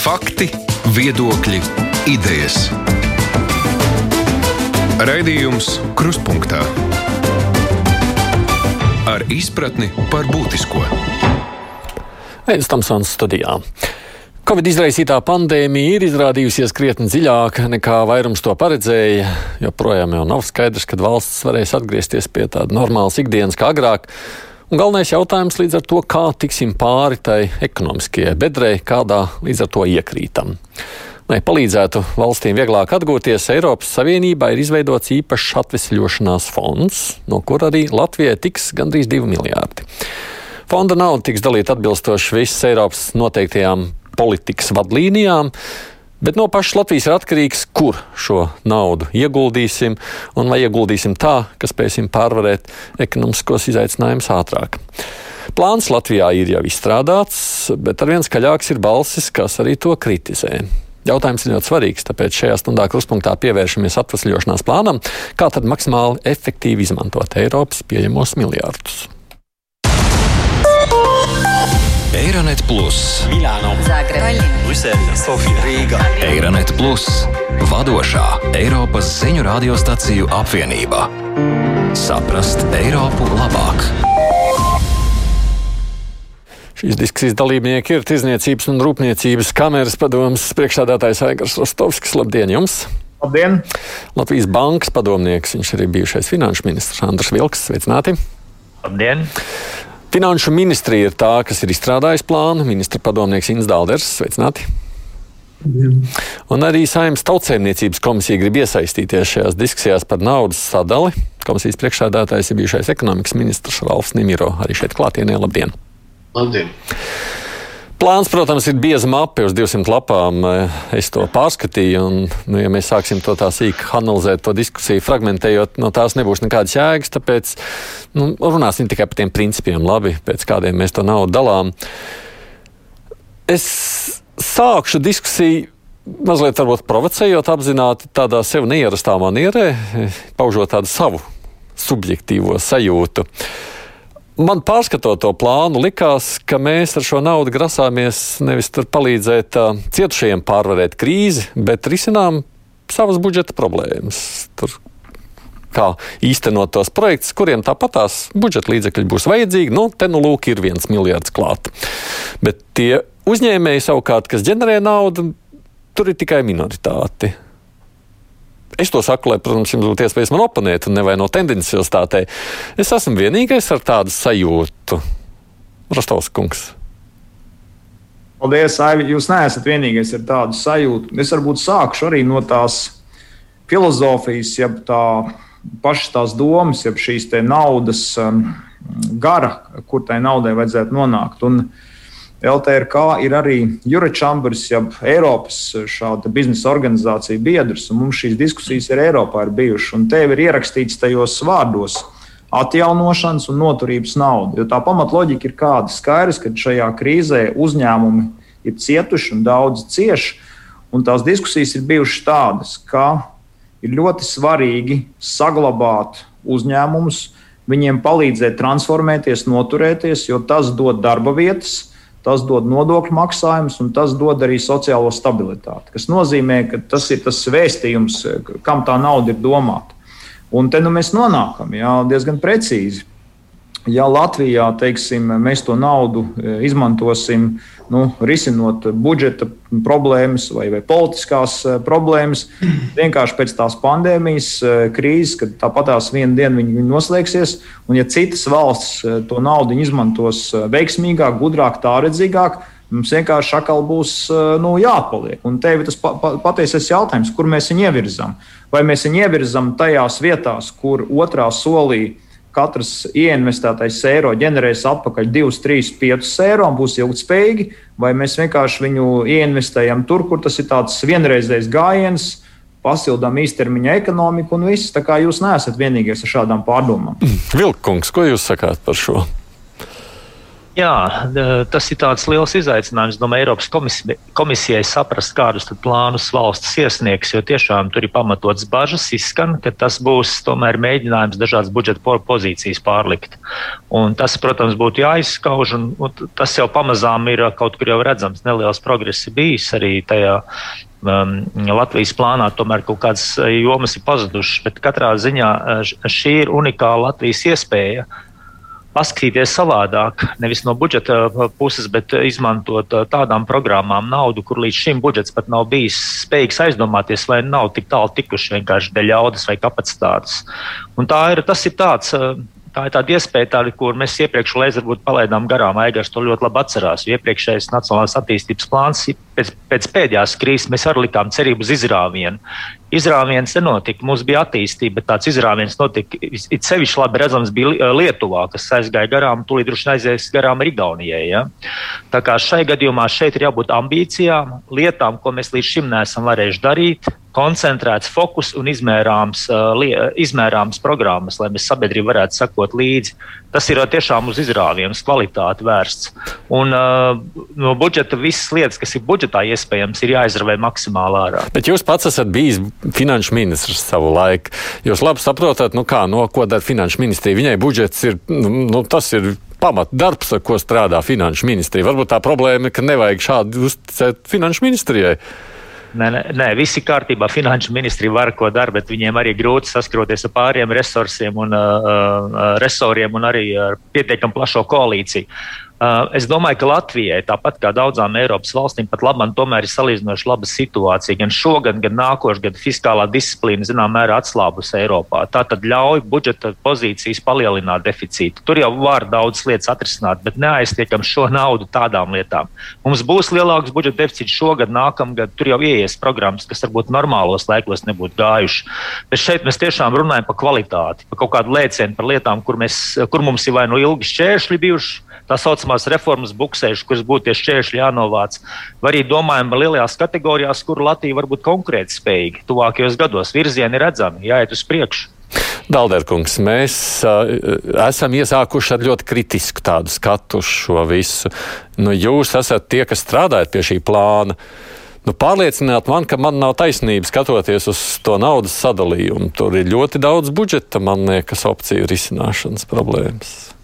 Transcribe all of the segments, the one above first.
Fakti, viedokļi, idejas. Raidījums Kruspunkta ar izpratni par būtisko. Aizsmeļamies Tamsons studijā. Covid izraisītā pandēmija ir izrādījusies krietni dziļāka nekā vairums to paredzēja. Joprojām jau nav skaidrs, kad valsts varēs atgriezties pie tādas normālas ikdienas kā agrāk. Un galvenais jautājums līdz ar to, kā tiksim pāri tai ekonomiskajai bedrei, kādā līdz ar to iekrītam. Lai palīdzētu valstīm vieglāk atgūties, Eiropas Savienībā ir izveidots īpašs atvesļošanās fonds, no kur arī Latvijai tiks gandrīz 2 miljārdi. Fonda nauda tiks dalīta atbilstoši visas Eiropas noteiktajām politikas vadlīnijām, Bet no pašas Latvijas ir atkarīgs, kur šo naudu ieguldīsim, un vai ieguldīsim tā, ka spēsim pārvarēt ekonomiskos izaicinājumus ātrāk. Plāns Latvijā ir jau izstrādāts, bet arvien skaļāks ir balsis, kas arī to kritizē. Jautājums ir ļoti svarīgs, tāpēc šajā stundā kruspunktā pievēršamies atvesļošanās plānam, kā tad maksimāli efektīvi izmantot Eiropas pieejamos miljardus. Eironet Plus, Milāno, Zagreba, Brisele, Sofija, Rīga. Eironet Plus, vadošā Eiropas ziņu radiostaciju apvienība. Saprast Eiropu labāk! Šīs diskusijas dalībnieki ir Tirzniecības un Rūpniecības kameras padomas priekšsādātājs Aigars Rostovskis. Labdien jums! Labdien! Latvijas bankas padomnieks, viņš arī bijušais finanšu ministrs Andris Vilks. Sveicināti! Labdien! Finanšu ministrija ir tā, kas ir izstrādājusi plānu. Ministra padomnieks Inns Dālders. Sveicināti! Un arī Saimnes tautsēmniecības komisija grib iesaistīties šajās diskusijās par naudas sadali. Komisijas priekšsēdētājs ir bijušais ekonomikas ministrs Ralfs Nimiro. Arī šeit klātienē. Labdien! Labdien! Plāns, protams, ir bieza mape uz 200 lapām. Es to pārskatīju, un, nu, ja mēs sāksim to tā sīk analizēt, to diskusiju fragmentējot, no tās nebūs nekādas jēgas. Tāpēc nu, runāsim tikai par tiem principiem, labi, pēc kādiem mēs to naudu dalām. Es sākšu diskusiju. Mazliet varbūt provocējot, apzināti tādā sev neierastā manierē, paužot tādu savu subjektīvo sajūtu. Uh, Man pārskatot to plānu, likās, ka mēs ar šo naudu grasāmies nevis palīdzēt uh, cietušajiem pārvarēt krīzi, bet risinām savas budžeta problēmas. Tur kā īstenot tos projektus, kuriem tāpatās budžeta līdzekļi būs vajadzīgi. Nu, te nu lūk, ir viens miljards klāt. Bet tie uzņēmēji savukārt, kas ģenerē naudu, tur ir tikai minoritāti. Es to saku, lai, protams, jums būtu iespējas man oponēt un nevaino tendenciositātei. Es esmu vienīgais ar tādu sajūtu. Rastovs kungs. Paldies, Aivi. Jūs neesat vienīgais ar tādu sajūtu. Es varbūt sākšu arī no tās filozofijas, jeb tā pašas tās domas, jeb šīs naudas um, gara, kur tai naudai vajadzētu nonākt. Un, uh, LTRK ir arī Jurečambers, jeb Eiropas biznesa organizācija biedrs, un mums šīs diskusijas ir Eiropā ir bijušas, un te ir ierakstīts tajos vārdos atjaunošanas un noturības nauda. Jo tā pamatloģika ir kāda skaidrs, ka šajā krīzē uzņēmumi ir cietuši un daudz cieši, un tās diskusijas ir bijušas tādas, ka ir ļoti svarīgi saglabāt uzņēmumus, viņiem palīdzēt transformēties, noturēties, jo tas dod darba vietas tas dod nodokļu maksājumus un tas dod arī sociālo stabilitāti. Tas nozīmē, ka tas ir tas vēstījums, kam tā nauda ir domāta. Un te nu mēs nonākam jā, diezgan precīzi. Ja Latvijā teiksim, mēs to naudu e, izmantosim, nu, risinot budžeta problēmas vai, vai politiskās e, problēmas, vienkārši pēc tās pandēmijas e, krīzes, kad tāpatās vienu dienu viņi, noslēgsies, un ja citas valsts to naudu izmantos veiksmīgāk, gudrāk, tāredzīgāk, mums vienkārši atkal būs nu, jāpaliek. Un te ir tas pa, pa, patiesais jautājums, kur mēs viņu ievirzām. Vai mēs viņu ievirzām tajās vietās, kur otrā solī katrs ieinvestētais eiro ģenerēs atpakaļ 2, 3, 5 eiro un būs ilgspējīgi, vai mēs vienkārši viņu ieinvestējam tur, kur tas ir tāds vienreizējs gājiens, pasildām īstermiņa ekonomiku un viss. Tā kā jūs neesat vienīgais ar šādām pārdomām. Vilkungs, ko jūs sakāt par šo? Jā, tas ir tāds liels izaicinājums. Domāju, Eiropas komisijai, komisijai saprast, kādus plānus valsts iesniegs, jo tiešām tur ir pamatots bažas, izskan, ka tas būs tomēr mēģinājums dažādas budžeta pozīcijas pārlikt. Un tas, protams, būtu jāizskauž, un, un tas jau pamazām ir kaut kur jau redzams. Neliels progress ir bijis arī tajā um, Latvijas plānā tomēr kaut kādas jomas ir pazudušas, bet katrā ziņā šī ir unikāla Latvijas iespēja paskatīties savādāk, nevis no budžeta uh, puses, bet uh, izmantot uh, tādām programmām naudu, kur līdz šim budžets pat nav bijis spējīgs aizdomāties, vai nav tik tālu tikuši vienkārši dēļ jaudas vai kapacitātes. Un tā ir, tas ir tāds. Tā ir tāda iespēja, tāda, kur mēs iepriekš varbūt palaidām garām. Aigars to ļoti labi atcerās. Iepriekšējais Nacionālās attīstības plāns pēc, pēc pēdējās krīzes mēs arī likām cerību uz izrāvienu. Izrāviens nenotika, mums bija attīstība, bet tāds izrāviens notika. It sevišķi labi redzams bija Lietuvā, kas aizgāja garām, tūlīt droši aizies garām Igaunijai. Ja? Tā kā šai gadījumā šeit ir jābūt ambīcijām, lietām, ko mēs līdz šim neesam varējuši darīt, koncentrēts fokus un izmērāms, izmērāms programmas, lai mēs sabiedrība varētu sekot līdzi. Tas ir tiešām uz izrāvienu, uz kvalitāti vērsts. Un no budžeta visas lietas, kas ir budžetā iespējams, ir jāizravē maksimāli ārā. Bet jūs pats esat bijis finanšu ministrs savu laiku. Jūs labi saprotat, nu kā, no ko dara finanšu ministrija. Viņai budžets ir, nu, nu tas ir pamatdarbs, ar ko strādā finanšu ministrija. Varbūt tā problēma ir, ka nevajag šādi uzticēt finanšu ministrijai. Nē, nē, nē, viss ir kārtībā. Finanšu ministrija var ko dara, bet viņiem arī grūti saskroties ar pāriem resursiem un uh, resoriem un arī ar pietiekami plašo koalīciju. Uh, es domāju, ka Latvijai, tāpat kā daudzām Eiropas valstīm, pat labam, tomēr ir salīdzinoši laba situācija. Gan šogad, gan nākošais gads fiskālā disciplīna, zināmā mērā, atslābus Eiropā. Tā tad ļauj budžeta pozīcijas palielināt deficītu. Tur jau var daudz lietas atrisināt, bet neaiztiekam šo naudu tādām lietām. Mums būs lielāks budžeta deficīts šogad, nākamgad. Tur jau ieies programmas, kas varbūt normālos laikos nebūtu gājuši. Bet šeit mēs tiešām runājam par kvalitāti, par kaut kādu lēcienu, par lietām, kur, mēs, kur mums ir vai nu ilgi šķēršļi bijuši tā saucamās reformas buksējuši, kuras būtu tie šķēršļi jānovāc. Vai arī domājam lielajās kategorijās, kur Latvija var būt konkurēt spējīga tuvākajos gados. Virzieni ir redzami, jāiet uz priekšu. Dalderkungs, mēs uh, esam iesākuši ar ļoti kritisku tādu skatu uz šo visu. Nu, jūs esat tie, kas strādājat pie šī plāna. Nu, pārliecināt man, ka man nav taisnība skatoties uz to naudas sadalījumu. Tur ir ļoti daudz budžeta, man liekas, opciju risināšanas problēmas.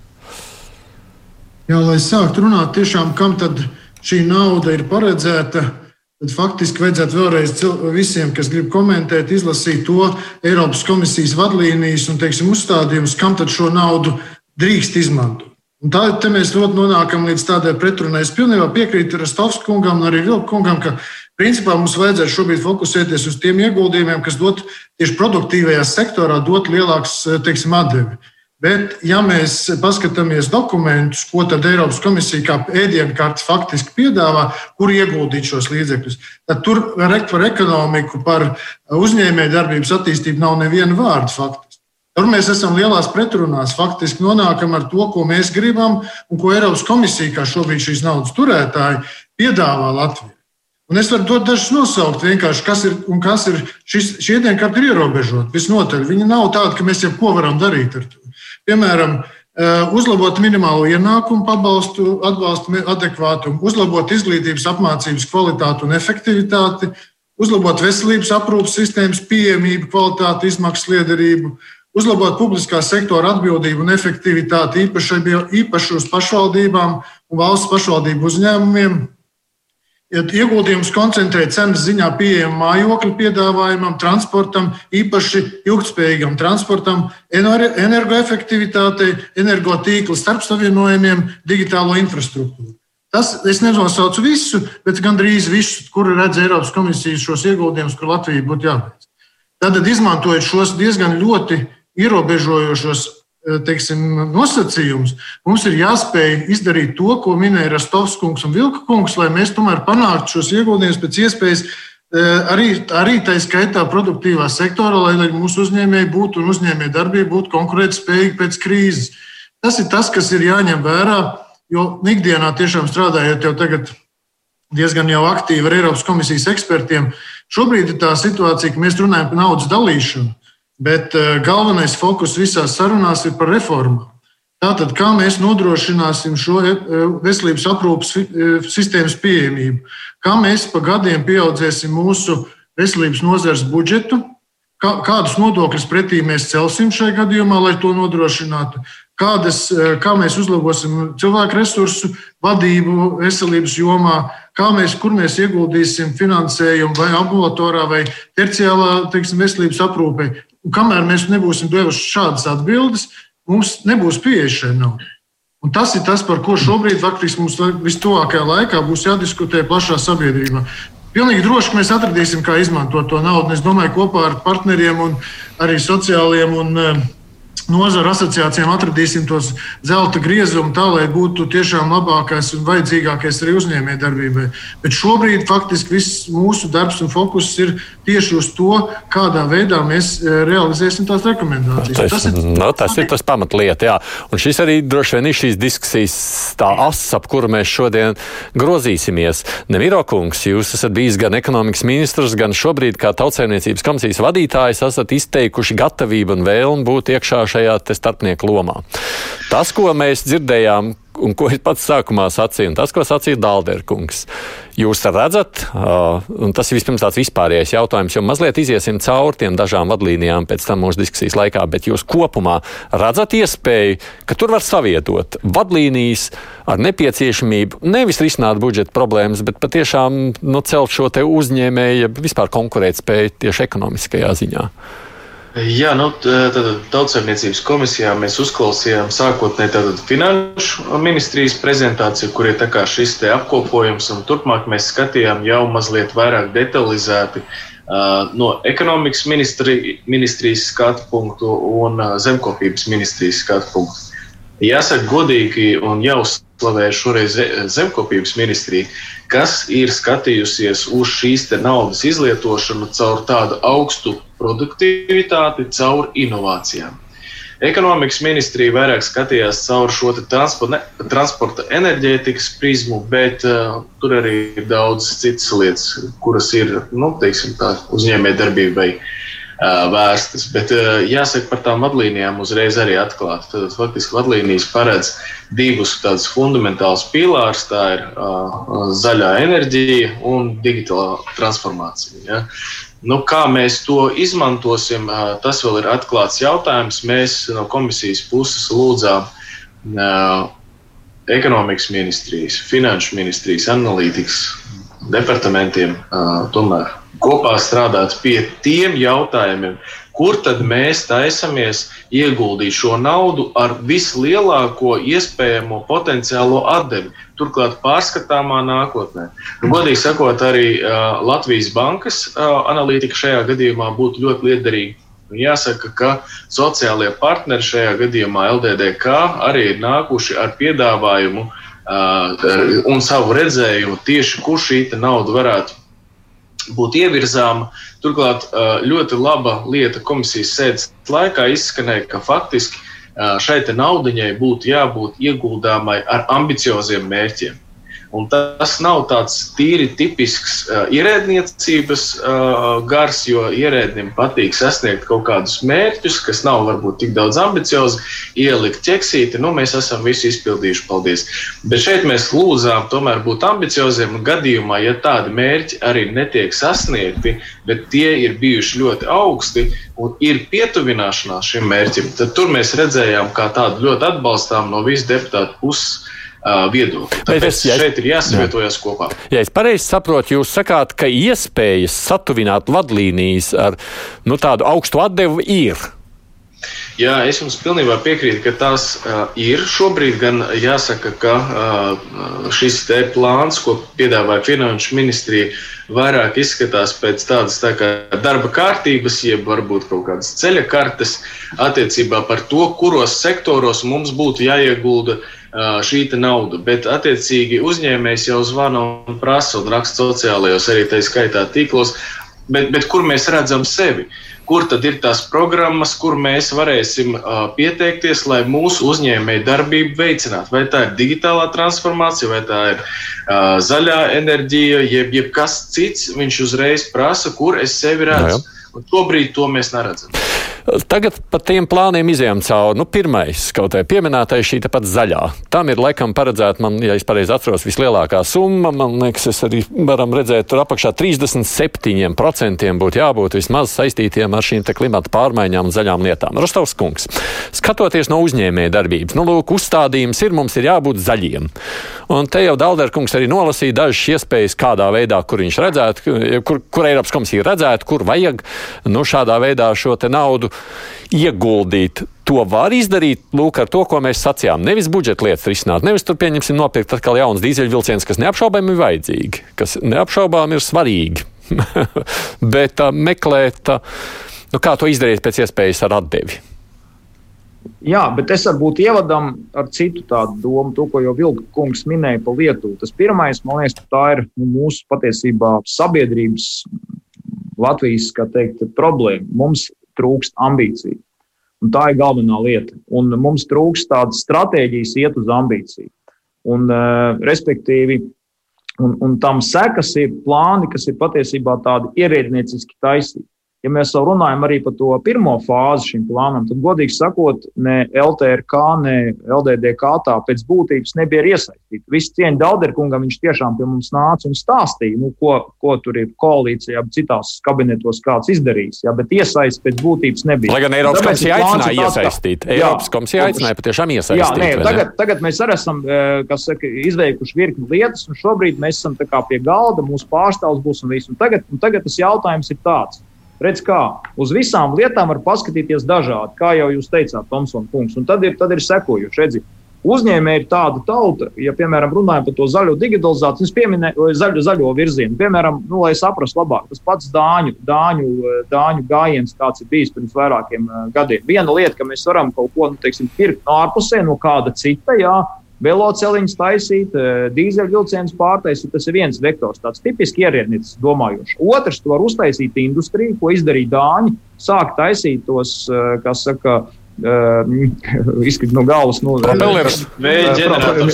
Jā, lai sāktu runāt, tiešām, kam tad šī nauda ir paredzēta, tad faktiski vajadzētu vēlreiz visiem, kas grib komentēt, izlasīt to Eiropas komisijas vadlīnijas un teiksim, uzstādījumus, kam tad šo naudu drīkst izmantot. Un tā mēs nonākam līdz tādai pretrunai. Es pilnībā piekrītu Rastovs kungam un arī Vilku kungam, ka principā mums vajadzētu šobrīd fokusēties uz tiem ieguldījumiem, kas dot tieši produktīvajā sektorā, dot lielāks teiksim, atdevi. Bet, ja mēs paskatāmies dokumentus, ko tad Eiropas komisija kā ēdienkartes faktiski piedāvā, kur ieguldīt šos līdzekļus, tad tur par ekonomiku, par uzņēmējdarbības attīstību nav neviena vārda faktiski. Tur mēs esam lielās pretrunās. Faktiski nonākam ar to, ko mēs gribam un ko Eiropas komisija, kā šobrīd šīs naudas turētāji, piedāvā Latvijai. Un es varu dot dažus nosaukt, vienkārši kas ir un kas ir. Šis, šie ieteikumi ir ierobežoti. Visnotaļ viņi nav tādi, ka mēs jebko varam darīt ar to. Piemēram, eh, uzlabot minimālo ienākumu pabalstu, atbalstu adekvātumu, uzlabot izglītības apmācības kvalitāti un efektivitāti, uzlabot veselības aprūpas sistēmas pieejamību, kvalitāti, izmaksu liederību, uzlabot publiskā sektora atbildību un efektivitāti īpaši, uz pašvaldībām un valsts pašvaldību uzņēmumiem, ieguldījums koncentrē cenas ziņā pieejamam mājokļu piedāvājumam, transportam, īpaši ilgspējīgam transportam, energoefektivitātei, energotīkla starpsavienojumiem, digitālo infrastruktūru. Tas es nenosaucu visu, bet gandrīz visu, kur redz Eiropas komisijas šos ieguldījumus, kur Latvija būtu jāveic. Tad, izmantojot šos diezgan ļoti ierobežojošos teiksim, nosacījums, mums ir jāspēj izdarīt to, ko minēja Rastovs kungs un Vilka kungs, lai mēs tomēr panāktu šos ieguldījumus pēc iespējas eh, arī, arī tā skaitā produktīvā sektorā, lai, lai mūsu uzņēmēji būtu un uzņēmēji darbība būtu konkurētspējīgi pēc krīzes. Tas ir tas, kas ir jāņem vērā, jo ikdienā tiešām strādājot jau tagad diezgan jau aktīvi ar Eiropas komisijas ekspertiem, šobrīd ir tā situācija, ka mēs runājam par naudas dalīšanu. Bet eh, galvenais fokus visās sarunās ir par reformām. Tātad, kā mēs nodrošināsim šo veselības aprūpas sistēmas pieejamību? Kā mēs pa gadiem pieaudzēsim mūsu veselības nozares budžetu? Kādus nodokļus pretī mēs celsim šajā gadījumā, lai to nodrošinātu? kādas, eh, kā mēs uzlabosim cilvēku resursu vadību veselības jomā, kā mēs, kur mēs ieguldīsim finansējumu vai ambulatorā vai terciālā teiksim, veselības aprūpē. Un kamēr mēs nebūsim devuši šādas atbildes, mums nebūs pieeja šai naudai. Un tas ir tas, par ko šobrīd faktiski mums vistuvākajā laikā būs jādiskutē plašā sabiedrībā. Pilnīgi droši, ka mēs atradīsim, kā izmantot to naudu. Es domāju, kopā ar partneriem un arī sociālajiem un nozara asociācijām atradīsim tos zelta griezumu tā, lai būtu tiešām labākais un vajadzīgākais arī uzņēmējdarbībai. Bet šobrīd faktiski viss mūsu darbs un fokus ir tieši uz to, kādā veidā mēs e, realizēsim tās rekomendācijas. Tas, tas, ir, no, tas ir tas pamatlieta, jā. Un šis arī droši vien ir šīs diskusijas tā ass, ap kuru mēs šodien grozīsimies. Nemiro kungs, jūs esat bijis gan ekonomikas ministrs, gan šobrīd kā tautsēmniecības komisijas vadītājs esat izteikuši gatavību un vēlmu būt iekšā šajā starpnieku lomā. Tas, ko mēs dzirdējām, un ko es pats sākumā sacīju, un tas, ko sacīja Dalderkungs. Jūs redzat, un tas ir vispirms tāds vispārējais jautājums, jo mazliet iziesim cauri tiem dažām vadlīnijām pēc tam mūsu diskusijas laikā, bet jūs kopumā redzat iespēju, ka tur var savietot vadlīnijas ar nepieciešamību nevis risināt budžeta problēmas, bet patiešām nu, celt šo te uzņēmēju, vispār konkurētspēju tieši ekonomiskajā ziņā. Jā, nu, tad tautsēmniecības komisijā mēs uzklausījām sākotnēji finanšu ministrijas prezentāciju, kur ir šis apkopojums, un turpmāk mēs skatījām jau mazliet vairāk detalizēti uh, no ekonomikas ministri, ministrijas skatu punktu un uh, zemkopības ministrijas skatu punktu. Jāsaka godīgi un jāuzslavē šoreiz zemkopības ministrija, kas ir skatījusies uz šīs naudas izlietošanu caur tādu augstu produktivitāti caur inovācijām. Ekonomikas ministrija vairāk skatījās caur šo transporta, transporta enerģētikas prizmu, bet uh, tur arī ir daudz citas lietas, kuras ir nu, uzņēmējdarbībai uh, vērstas. Bet uh, jāsaka par tām vadlīnijām uzreiz arī atklāti. Tad faktiski vadlīnijas paredz divus tādus fundamentālus pīlārus. Tā ir uh, zaļā enerģija un digitālā transformācija. Ja? Nu, kā mēs to izmantosim, tas vēl ir atklāts jautājums. Mēs no komisijas puses lūdzām ekonomikas ministrijas, finanšu ministrijas, analītikas departamentiem tomēr kopā strādāt pie tiem jautājumiem, kur tad mēs taisamies ieguldīt šo naudu ar vislielāko iespējamo potenciālo atdevi, turklāt pārskatāmā nākotnē. Nu, godīgi sakot, arī uh, Latvijas bankas uh, analītika šajā gadījumā būtu ļoti liederīga. Jāsaka, ka sociālie partneri šajā gadījumā LDDK arī ir nākuši ar piedāvājumu uh, un savu redzējumu tieši, kur šī nauda varētu būt ievirzāma. Turklāt ļoti laba lieta komisijas sēdes laikā izskanēja, ka faktiski šai naudai būtu jābūt ieguldāmai ar ambicioziem mērķiem. Un tas nav tāds tīri tipisks uh, ierēdniecības uh, gars, jo ierēdnim patīk sasniegt kaut kādus mērķus, kas nav varbūt tik daudz ambiciozi, ielikt ķeksīti. Nu, mēs esam visu izpildījuši, paldies. Bet šeit mēs lūdzām tomēr būt ambicioziem un gadījumā, ja tādi mērķi arī netiek sasniegti, bet tie ir bijuši ļoti augsti un ir pietuvināšanās šim mērķim, tad tur mēs redzējām kā tādu ļoti atbalstām no visu deputātu puses viedokli. Tāpēc es, ja šeit ir jāsavietojas jā. kopā. Ja es pareizi saprotu, jūs sakāt, ka iespējas satuvināt vadlīnijas ar nu, tādu augstu atdevu ir. Jā, es jums pilnībā piekrītu, ka tās uh, ir. Šobrīd gan jāsaka, ka uh, šis te plāns, ko piedāvāja Finanšu ministrija, vairāk izskatās pēc tādas tā kā darba kārtības, jeb varbūt kaut kādas ceļa kartes attiecībā par to, kuros sektoros mums būtu jāiegulda uh, šī nauda. Bet, attiecīgi, uzņēmējs jau zvana un prasa un raksta sociālajos, arī tā skaitā tīklos, bet, bet kur mēs redzam sevi? Kur tad ir tās programmas, kur mēs varēsim uh, pieteikties, lai mūsu uzņēmēju darbību veicinātu? Vai tā ir digitālā transformācija, vai tā ir uh, zaļā enerģija, jeb, jeb kas cits, viņš uzreiz prasa, kur es sevi redzu. Jā, jā. Un šobrīd to mēs neredzam. Tagad par tiem plāniem izējām cauri. Nu, pirmais, kaut kā pieminētais, šī pat zaļā. Tam ir laikam paredzēta, man, ja es pareizi atceros, vislielākā summa. Man liekas, es arī varam redzēt, tur apakšā 37% būtu jābūt vismaz saistītiem ar šīm klimata pārmaiņām un zaļām lietām. Rostovs kungs, skatoties no uzņēmēja darbības, nu, lūk, uzstādījums ir, mums ir jābūt zaļiem. Un te jau Dalderkungs arī nolasīja dažas iespējas, kādā veidā, kur viņš redzētu, kur, kur Eiropas komisija redzētu, kur vajag nu, šādā veidā šo naudu ieguldīt. To var izdarīt lūk, ar to, ko mēs sacījām. Nevis budžeta lietas risināt, nevis tur pieņemsim nopirkt atkal jaunas dīzeļvilcienus, kas neapšaubāmi ir vajadzīgi, kas neapšaubāmi ir svarīgi. Bet uh, meklēt, uh, nu, kā to izdarīt pēc iespējas ar atdevi. Jā, bet es varbūt ievadam ar citu tādu domu, to, ko jau Vilka kungs minēja par Lietuvu. Tas pirmais, man liekas, tā ir nu, mūsu patiesībā sabiedrības Latvijas teikt, problēma. Mums trūkst ambīciju. Un tā ir galvenā lieta. Un mums trūkst tādas stratēģijas, iet uz ambīciju. Un, uh, respektīvi, un, un tam sekas ir plāni, kas ir patiesībā tādi ierēdnieciski taisīti. Ja mēs jau runājam arī par to pirmo fāzi šim plānam, tad, godīgi sakot, ne LTRK, ne LDDK tā pēc būtības nebija iesaistīta. Viss cieņa Dauderkungam, viņš tiešām pie mums nāca un stāstīja, nu, ko, ko tur ir koalīcijā, citās kabinetos kāds izdarījis. Jā, bet iesaist pēc būtības nebija. Lai gan Eiropas komisija aicināja iesaistīt. Jā, Eiropas komisija aicināja patiešām iesaistīt. Jā, nē, tagad, tagad mēs arī esam eh, saka, izveikuši virkni lietas, un šobrīd mēs esam pie galda, mūsu pārstāvs būs un viss. Un tagad, un tagad tas jautājums ir tāds Redz, kā uz visām lietām var paskatīties dažādi, kā jau jūs teicāt, Tomsons kungs. Un tad ir, tad ir sekojuši. Redzi, uzņēmēji ir tāda tauta, ja, piemēram, runājam par to zaļo digitalizāciju, es pieminēju zaļo, zaļo virzienu. Piemēram, nu, lai saprastu labāk, tas pats dāņu, dāņu, dāņu gājiens, kāds ir bijis pirms vairākiem uh, gadiem. Viena lieta, ka mēs varam kaut ko nu, teiksim, pirkt no ārpusē, no kāda cita. Jā, veloceliņus taisīt, eh, dīzeļvilcienus pārtaisīt. Tas ir viens vektors, tāds tipiski ierēdnis domājošs. Otrs, to var uztaisīt industrija, ko izdarīja Dāņi. Sāk taisīt tos, eh, kas saka, Uh, izkrīt no galvas no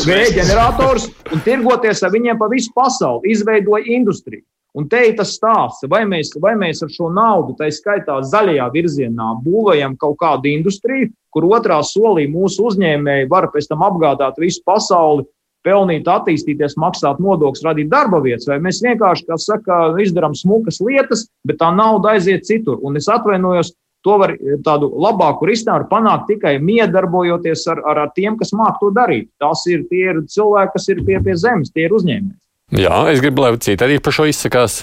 vēja ģenerators un tirgoties ar viņiem pa visu pasauli. Izveidoja industriju. Un te ir tas stāsts, vai mēs, vai mēs ar šo naudu, tā skaitā zaļajā virzienā, būvējam kaut kādu industriju, kur otrā solī mūsu uzņēmēji var pēc tam apgādāt visu pasauli, pelnīt, attīstīties, maksāt nodokļus, radīt darba vietas, vai mēs vienkārši, kā saka, izdarām smukas lietas, bet tā nauda aiziet citur. Un es atvainojos, to var tādu labāku risinājumu panākt tikai miedarbojoties ar, ar, ar tiem, kas māk to darīt. Tas ir tie ir cilvēki, kas ir pie, pie zemes, tie ir uzņēmēji. Jā, es gribu, lai citi arī par šo izsakās.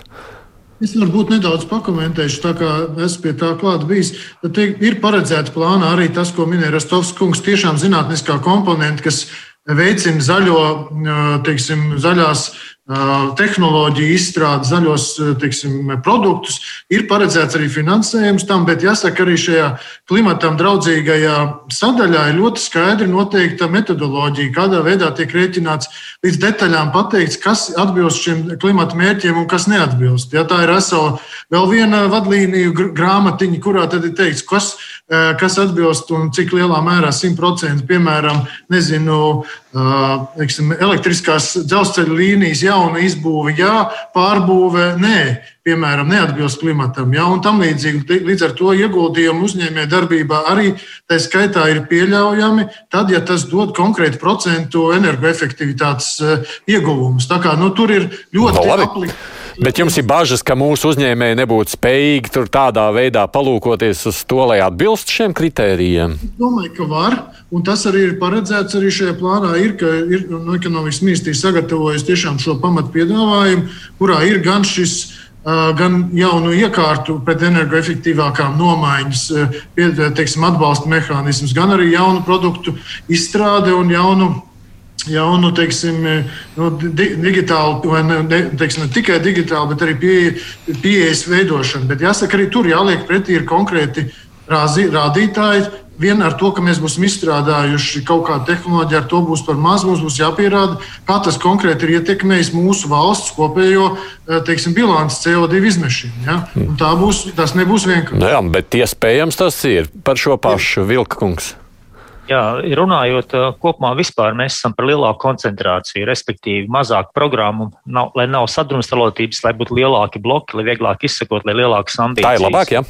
Es varbūt nedaudz pakomentēšu, tā kā esmu pie tā klāt bijis. Tad ir paredzēta plānā arī tas, ko minēja Rastovs kungs, tiešām zinātniskā komponenta, kas veicina zaļo, teiksim, zaļās tehnoloģiju izstrādi, zaļos teiksim, produktus. Ir paredzēts arī finansējums tam, bet jāsaka, arī šajā klimatam draudzīgajā sadaļā ir ļoti skaidri noteikta metodoloģija, kādā veidā tiek rēķināts līdz detaļām pateikts, kas atbilst šiem klimata mērķiem un kas neatbilst. Ja, tā ir vesela vēl viena vadlīniju grāmatiņa, kurā tad ir teikts, kas, kas atbilst un cik lielā mērā 100% piemēram, nezinu, teiksim, elektriskās dzelzceļa līnijas jauna izbūve, jā, pārbūve, nē, piemēram, neatbilst klimatam. Jā, un tam līdzīgi. Līdz ar to ieguldījumu uzņēmē darbībā arī tā skaitā ir pieļaujami, tad, ja tas dod konkrētu procentu energoefektivitātes ieguvumus. Tā kā nu, tur ir ļoti no, aplikti. Bet jums ir bažas, ka mūsu uzņēmēji nebūtu spējīgi tur tādā veidā palūkoties uz to, lai atbilst šiem kritērijiem? Es domāju, ka var. Un tas arī ir paredzēts arī šajā plānā, ir, ka ir, no ekonomikas ministrijas sagatavojas tiešām šo pamatu piedāvājumu, kurā ir gan šis gan jaunu iekārtu pret energoefektīvākām nomaiņas, teiksim, atbalsta mehānismus, gan arī jaunu produktu izstrāde un jaunu jaunu, teiksim, nu, digitālu, vai ne, teiksim, ne tikai digitālu, bet arī pie, pieejas veidošanu. Bet jāsaka, arī tur jāliek pretī ir konkrēti rāzi, rādītāji. Vien ar to, ka mēs būsim izstrādājuši kaut kādu tehnoloģiju, ar to būs par maz. Mums būs jāpierāda, kā tas konkrēti ir ietekmējis mūsu valsts kopējo teiksim, bilances CO2 izmešanu. Ja? Un tā būs, tas nebūs vienkārši. Nu jā, bet iespējams tas ir par šo pašu Vilka kungu. Jā, runājot kopumā, vispār mēs esam par lielāku koncentrāciju, respektīvi mazāk programmu, nav, lai nav sadrumstalotības, lai būtu lielāki bloki, lai vieglāk izsekot, lai lielākas ambīcijas. Tā ir labāk, jā.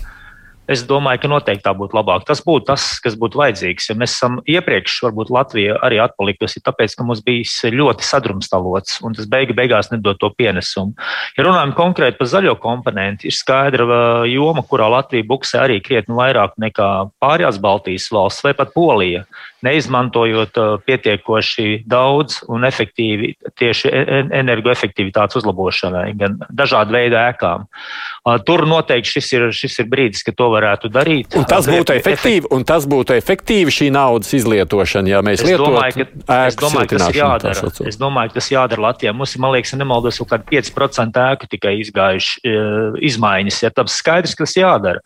Es domāju, ka noteikti tā būtu labāk. Tas būtu tas, kas būtu vajadzīgs. Ja mēs esam iepriekš, varbūt Latvija arī atpalikusi, tāpēc, ka mums bija ļoti sadrumstalots un tas beigu beigās nedod to pienesumu. Ja runājam konkrēti par zaļo komponentu, ir skaidra joma, kurā Latvija buksē arī krietni vairāk nekā pārējās Baltijas valsts vai pat Polija neizmantojot uh, pietiekoši daudz un efektīvi tieši e, e, energoefektivitātes uzlabošanai, gan dažādu veidu ēkām. Uh, tur noteikti šis ir, šis ir brīdis, kad to varētu darīt. Un tas būtu efektīvi, un tas būtu efektīvi šī naudas izlietošana, ja mēs lietotu ēku siltināšanu. Es domāju, ka tas jādara Latvijā. Mums ir, man liekas, nemaldos, kaut kādi 5% ēku tikai izgājuši uh, izmaiņas. Ja tas skaidrs, ka tas jādara.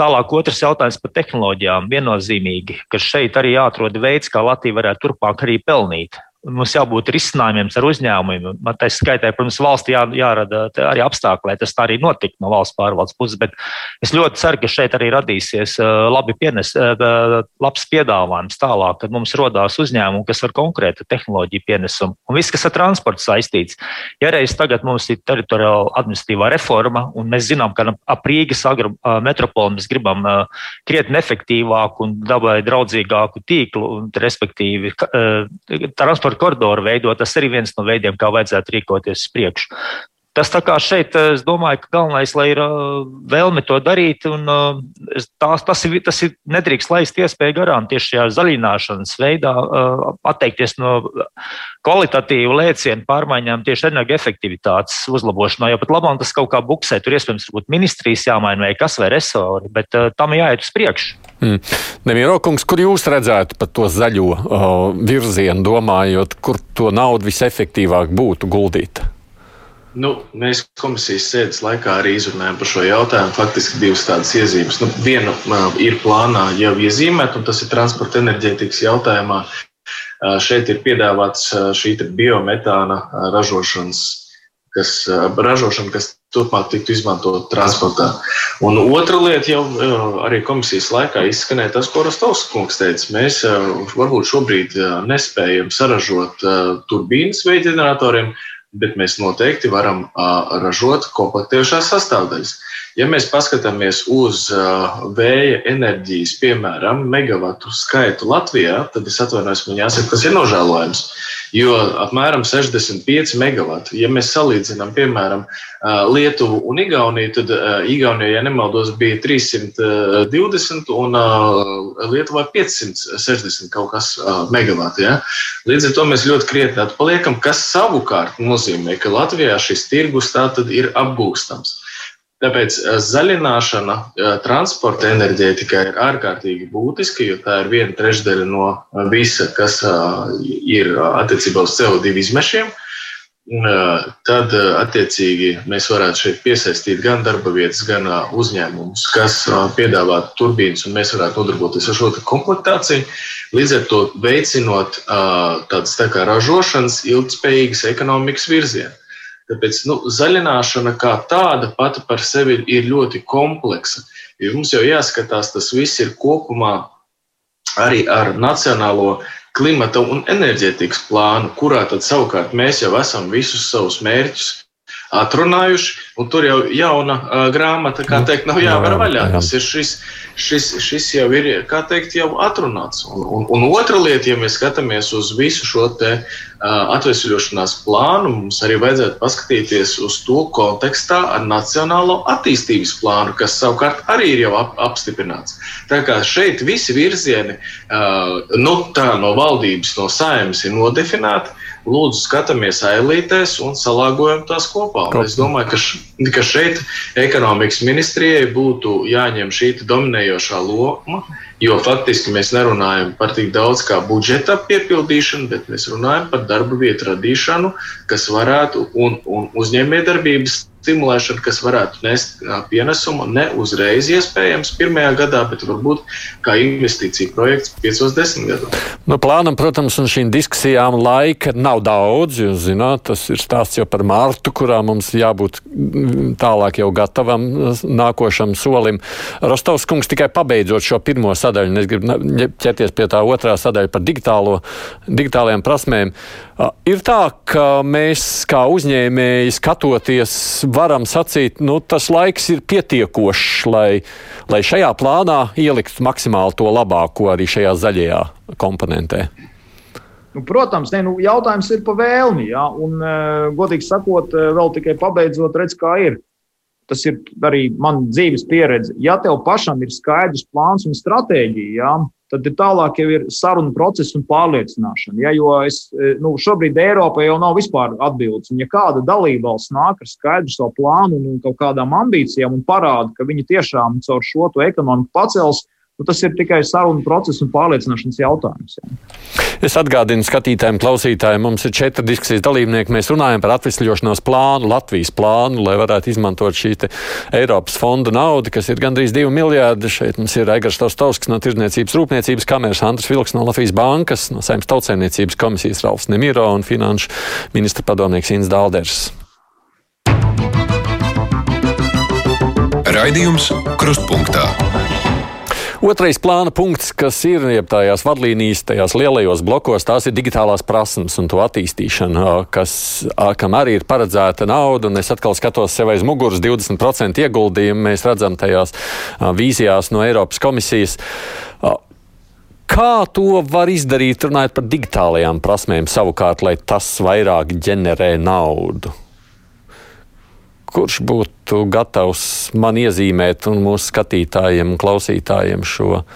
Tālāk otrs jautājums par tehnoloģijām. Viennozīmīgi, ka šeit arī jāatrod veids, kā Latvija varētu turpmāk arī pelnīt. Mums jābūt risinājumiem ar uzņēmumiem. Man tā skaitā, protams, valsts jā, jārada arī apstākļi, lai tas tā arī notiktu no valsts pārvaldes puses. Bet es ļoti ceru, ka šeit arī radīsies labi pienes, labs piedāvājums tālāk, kad mums rodās uzņēmumi, kas var konkrētu tehnoloģiju pienesumu. Un viss, kas ar transportu saistīts. Ja reiz tagad mums ir teritoriāla administratīvā reforma, un mēs zinām, ka ap Rīgas metropoli mēs gribam krietni efektīvāku un dabai draudzīgāku tīklu, un, respektīvi, transporta koridoru veidot, tas arī viens no veidiem, kā vajadzētu rīkoties uz priekšu. Tas tā kā šeit, es domāju, ka galvenais, lai ir vēlme to darīt, un tās, tas, ir, tas ir nedrīkst laist iespēju garām tieši šajā zaļināšanas veidā atteikties no kvalitatīvu lēcienu pārmaiņām tieši energoefektivitātes uzlabošanā, jo pat labāk tas kaut kā buksē, tur iespējams varbūt ministrijas jāmaina vai kas vai resori, bet tam jāiet uz priekšu. Mm. Nemīro kungs, kur jūs redzētu par to zaļo uh, virzienu, domājot, kur to naudu visefektīvāk būtu guldīt? Nu, mēs komisijas sēdes laikā arī izrunājām par šo jautājumu. Faktiski divas tādas iezīmes. Nu, viena uh, ir plānā jau iezīmēta, un tas ir transporta enerģētikas jautājumā. Šeit ir piedāvāts šī biometāna ražošanas kas, ražošana, kas turpmāk tiktu izmantot transportā. Un otra lieta jau arī komisijas laikā izskanēja tas, ko Rostovs kungs teica. Mēs varbūt šobrīd nespējam saražot turbīnas veiģeneratoriem, bet mēs noteikti varam ražot komplektējušās sastāvdaļas. Ja mēs paskatāmies uz vēja enerģijas, piemēram, megawatu skaitu Latvijā, tad es atvainojos, man jāsaka, tas ir nožēlojams jo apmēram 65 megawati. Ja mēs salīdzinām, piemēram, Lietuvu un Igauniju, tad Igaunijā, ja nemaldos, bija 320 un Lietuvā 560 kaut kas megawati. Ja? Līdz ar to mēs ļoti krietni atpaliekam, kas savukārt nozīmē, ka Latvijā šis tirgus tātad ir apgūstams. Tāpēc eh, zaļināšana eh, transporta enerģētikā ir ārkārtīgi būtiska, jo tā ir viena trešdaļa no eh, visa, kas ir attiecībā uz CO2 izmešiem. Tad, attiecīgi, mēs varētu šeit piesaistīt gan darba vietas, gan uzņēmumus, kas piedāvātu turbīnas, un mēs varētu nodarboties ar šo komplektāciju. Līdz ar to veicinot tādas tā kā ražošanas, ilgspējīgas ekonomikas virzienu. Tāpēc nu, zaļināšana kā tāda pati par sevi ir ļoti kompleksa. Jo mums jau jāskatās, tas viss ir kopumā arī ar nacionālo klimata un enerģētikas plānu, kurā tad savukārt mēs jau esam visus savus mērķus atrunājuši, un tur jau jauna uh, grāmata, kā teikt, nav jāvar vaļā. Tas ir šis, šis, šis jau ir, kā teikt, jau atrunāts. Un, un, un otra lieta, ja mēs skatāmies uz visu šo te uh, atvesļošanās plānu, mums arī vajadzētu paskatīties uz to kontekstā ar nacionālo attīstības plānu, kas savukārt arī ir jau ap, apstiprināts. Tā kā šeit visi virzieni, uh, nu tā no valdības, no saimnes ir nodefinēti, lūdzu, skatāmies ailītēs un salāgojam tās kopā. Un es domāju, ka, š, ka šeit ekonomikas ministrijai būtu jāņem šī dominējošā loma, jo faktiski mēs nerunājam par tik daudz kā budžeta piepildīšanu, bet mēs runājam par darba vietu radīšanu, kas varētu un, un uzņēmējdarbības stimulēšana, kas varētu nest pienesumu ne uzreiz, iespējams, pirmajā gadā, bet varbūt kā investīcija projekts 5-10 gados. Nu, plānam, protams, un šīm diskusijām laika nav daudz. Jūs zināt, tas ir stāsts jau par mārtu, kurā mums jābūt tālāk jau gatavam nākošam solim. Rostovs kungs tikai pabeidzot šo pirmo sadaļu, un es gribu ķerties pie tā otrā sadaļa par digitālo, digitālajām prasmēm. Ir tā, ka mēs kā uzņēmēji skatoties, varam sacīt, nu, tas laiks ir pietiekošs, lai, lai šajā plānā ieliktu maksimāli to labāko arī šajā zaļajā komponentē. Nu, protams, ne, nu, jautājums ir par vēlmi. Ja? Un, uh, godīgi sakot, vēl tikai pabeidzot, redz, kā ir. Tas ir arī man dzīves pieredze. Ja tev pašam ir skaidrs plāns un stratēģija, ja, tad ir tālāk jau ir saruna process un pārliecināšana. Ja, jo es, e, nu, šobrīd Eiropā jau nav vispār atbildes. Un, ja kāda dalībvalsts nāk ar skaidru savu plānu un kaut kādām ambīcijām un parāda, ka viņi tiešām caur šo ekonomiku pacels, Nu, tas ir tikai sarunu process un pārliecināšanas jautājums. Jā. Es atgādinu skatītājiem, klausītājiem, mums ir četri diskusijas dalībnieki. Mēs runājam par atvesļošanās plānu, Latvijas plānu, lai varētu izmantot šī Eiropas fonda naudu, kas ir gandrīz 2 miljārdi. Šeit mums ir Aigars Taustovskis no Tirzniecības rūpniecības kameras, Andris Vilks no Latvijas bankas, no Saimnes tautsēmniecības komisijas Ralfs Nemiro un finanšu ministra padomnieks Ins Dalders. Raidījums Krustpunktā. Otrais plāna punkts, kas ir tajās vadlīnijas, tajās lielajos blokos, tās ir digitālās prasmes un to attīstīšana, kas, kam arī ir paredzēta nauda. Un es atkal skatos sev aiz muguras 20% ieguldījumu. Mēs redzam tajās vīzijās no Eiropas komisijas. Kā to var izdarīt, runājot par digitālajām prasmēm, savukārt, lai tas vairāk ģenerē naudu? kurš būtu gatavs man iezīmēt un mūsu skatītājiem un klausītājiem šo uh,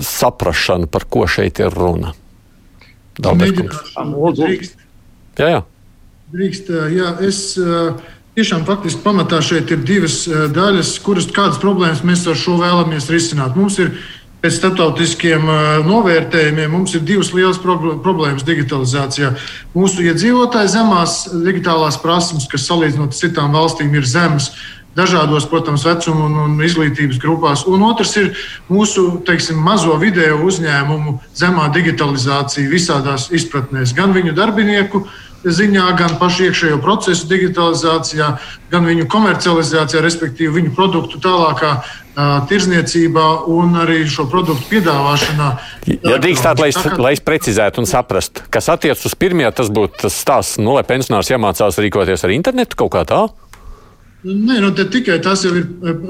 saprašanu, par ko šeit ir runa? Drīkst. Jā, jā. Drīkst, jā, es tiešām faktiski pamatā šeit ir divas daļas, kuras kādas problēmas mēs ar šo vēlamies risināt. Mums ir pēc starptautiskiem novērtējumiem mums ir divas lielas problēmas digitalizācijā. Mūsu iedzīvotāji zemās digitālās prasības, kas salīdzinot ar citām valstīm, ir zemes. Dažādos, protams, vecuma un, un izglītības grupās. Un otrs ir mūsu teiksim, mazo video uzņēmumu zemā digitalizācija visādās izpratnēs, gan viņu darbinieku, uh, ziņā, gan pašu iekšējo procesu digitalizācijā, gan viņu komercializācijā, respektīvi viņu produktu tālākā tirzniecībā un arī šo produktu piedāvāšanā. Ja drīkstāt, lai, es, lai es precizētu un saprastu, kas attiecas uz pirmie, tas būtu tas stāsts, nu, lai pensionārs iemācās rīkoties ar internetu kaut kā tādu. Nē, nu, tikai tas jau ir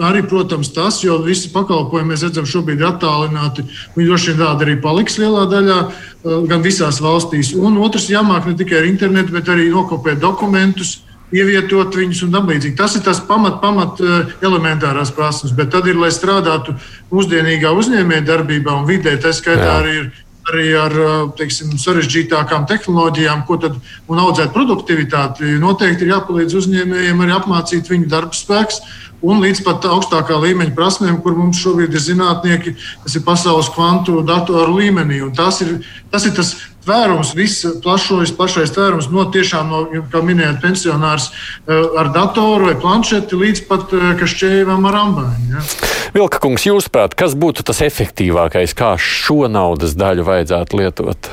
arī, protams, tas, jo visi pakalpojumi, mēs redzam, šobrīd ir attālināti. Viņi droši vien tādi arī paliks lielā daļā, eh, gan visās valstīs. Un otrs, jāmāk ne tikai ar internetu, bet arī nokopēt dokumentus, ievietot viņus un tam līdzīgi. Tas ir tas pamat, pamat eh, elementārās prasības, bet tad ir, lai strādātu mūsdienīgā uzņēmējdarbībā un vidē, tā skaitā arī ir arī ar teiksim, sarežģītākām tehnoloģijām, ko tad un audzēt produktivitāti. Noteikti ir jāpalīdz uzņēmējiem arī apmācīt viņu darba spēku. Un līdz pat augstākā līmeņa prasmēm, kur mums šobrīd ir zinātnieki, kas ir pasaules kvantu datoru līmenī. Un tas ir tas, ir tas tvērums, viss plašais, plašais tvērums no tiešām, no, kā minējāt, pensionārs ar datoru vai planšeti līdz pat kašķēvam ar ambāņu. Ja? Vilka kungs, jūsuprāt, kas būtu tas efektīvākais, kā šo naudas daļu vajadzētu lietot?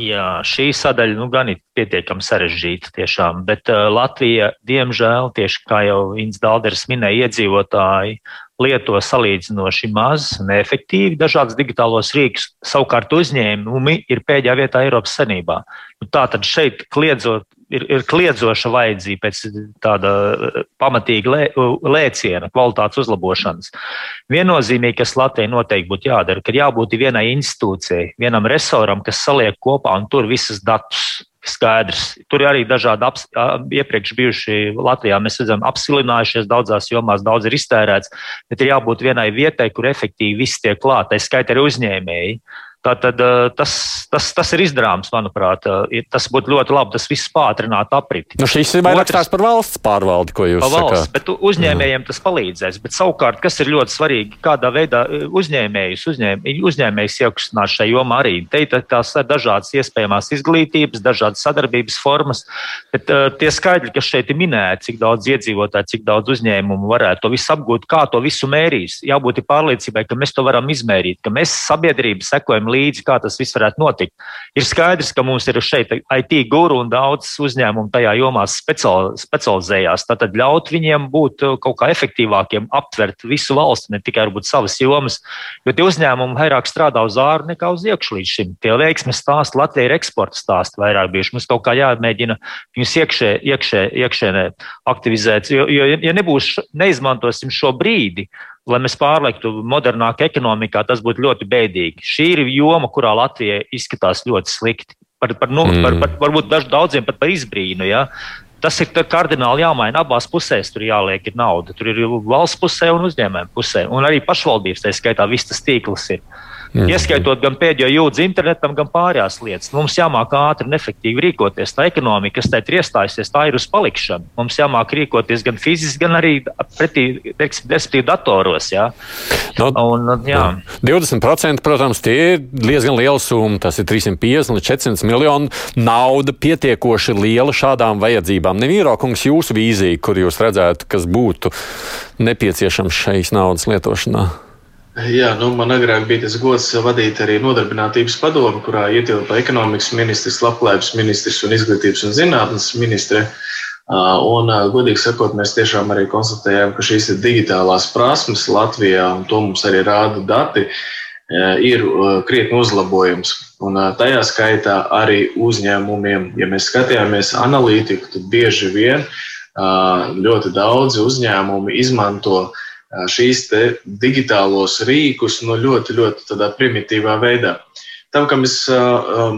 Jā, šī sadaļa nu, gan ir pietiekami sarežģīta tiešām, bet uh, Latvija, diemžēl, tieši kā jau Inns Dalders minēja, iedzīvotāji lieto salīdzinoši maz, neefektīvi dažādas digitālos rīkus. Savukārt uzņēmumi ir pēdējā vietā Eiropas Savienībā. Nu, tā tad šeit kliedzot ir, ir kliedzoša vajadzība pēc tāda eh, pamatīga lē, lēciena, kvalitātes uzlabošanas. Viennozīmīgi, kas Latvijai noteikti būtu jādara, ka jābūt vienai institūcijai, vienam resoram, kas saliek kopā un tur visas datus. Skaidrs. Tur ir arī dažādi aps, iepriekš bijuši Latvijā. Mēs redzam, apsilinājušies daudzās jomās, daudz ir iztērēts, bet ir jābūt vienai vietai, kur efektīvi viss tiek klāt. Tā skaitā arī uzņēmēji. Uh, Tātad tas, tas, tas ir izdarāms, manuprāt. Tas būtu ļoti labi. Tas viss pātrinātu apriti. Nu, šis ir vairāk tās par valsts pārvaldi, ko jūs valsts, sakāt. Bet uzņēmējiem tas palīdzēs. Bet savukārt, kas ir ļoti svarīgi, kādā veidā uzņēmējus, uzņēm, uzņēmējs iekustināt šajā jomā arī. Te ir tās dažādas iespējamās izglītības, dažādas sadarbības formas. Bet uh, tie skaidri, kas šeit ir minēti, cik daudz iedzīvotāju, cik daudz uzņēmumu varētu to visu apgūt, kā to visu mērīs. Jābūt pārliecībai, ka mēs to varam izmērīt, ka mēs sabiedrība sekojam līdzi, kā tas viss varētu notikt. Ir skaidrs, ka mums ir šeit IT guru un daudz uzņēmumu tajā jomā specializējās. Tātad ļaut viņiem būt kaut kā efektīvākiem, aptvert visu valsti, ne tikai varbūt savas jomas, jo tie uzņēmumi vairāk strādā uz āru nekā uz iekšu līdz šim. Tie veiksmes stāsti Latvija ir eksporta stāsti vairāk bijuši. Mums kaut kā jāmēģina viņus iekšē, iekšē, iekšēnē aktivizēt, jo, jo ja nebūs, neizmantosim šo brīdi, lai mēs pārliektu modernākā ekonomikā, tas būtu ļoti bēdīgi. Šī ir joma, kurā Latvija izskatās ļoti slikti. Par, par, nu, mm. par, par, varbūt daž, daudziem pat par izbrīnu. Ja? Tas ir kardināli jāmaina. Abās pusēs tur jāliek nauda. Tur ir valsts pusē un uzņēmējuma pusē. Un arī pašvaldības, tā skaitā, viss tas tīkls ir. Mm. Ieskaitot gan pēdējo jūdzi internetam, gan pārējās lietas. Mums jāmāk ātri un efektīvi rīkoties. Tā ekonomika, kas tajā ir iestājusies, tā ir uz palikšanu. Mums jāmāk rīkoties gan fiziski, gan arī pretī, respektīvi, datoros. Jā. No, un, jā. 20% protams, tie ir diezgan liela summa. Tas ir 350 līdz 400 miljonu nauda pietiekoši liela šādām vajadzībām. Nevīrokungs, jūsu vīzija, kur jūs redzētu, kas būtu nepieciešams šeit naudas lietošanā? Jā, nu, man agrāk bija tas gods vadīt arī nodarbinātības padomu, kurā ietilpa ekonomikas ministrs, labklājības ministrs un izglītības un zinātnes ministre. Un, godīgi sakot, mēs tiešām arī konstatējām, ka šīs ir digitālās prasmes Latvijā, un to mums arī rāda dati, ir krietni uzlabojums. Un tajā skaitā arī uzņēmumiem, ja mēs skatījāmies analītiku, tad bieži vien ļoti daudzi uzņēmumi izmanto uh, šīs digitālos rīkus nu, ļoti, ļoti primitīvā veidā. Tam, kam es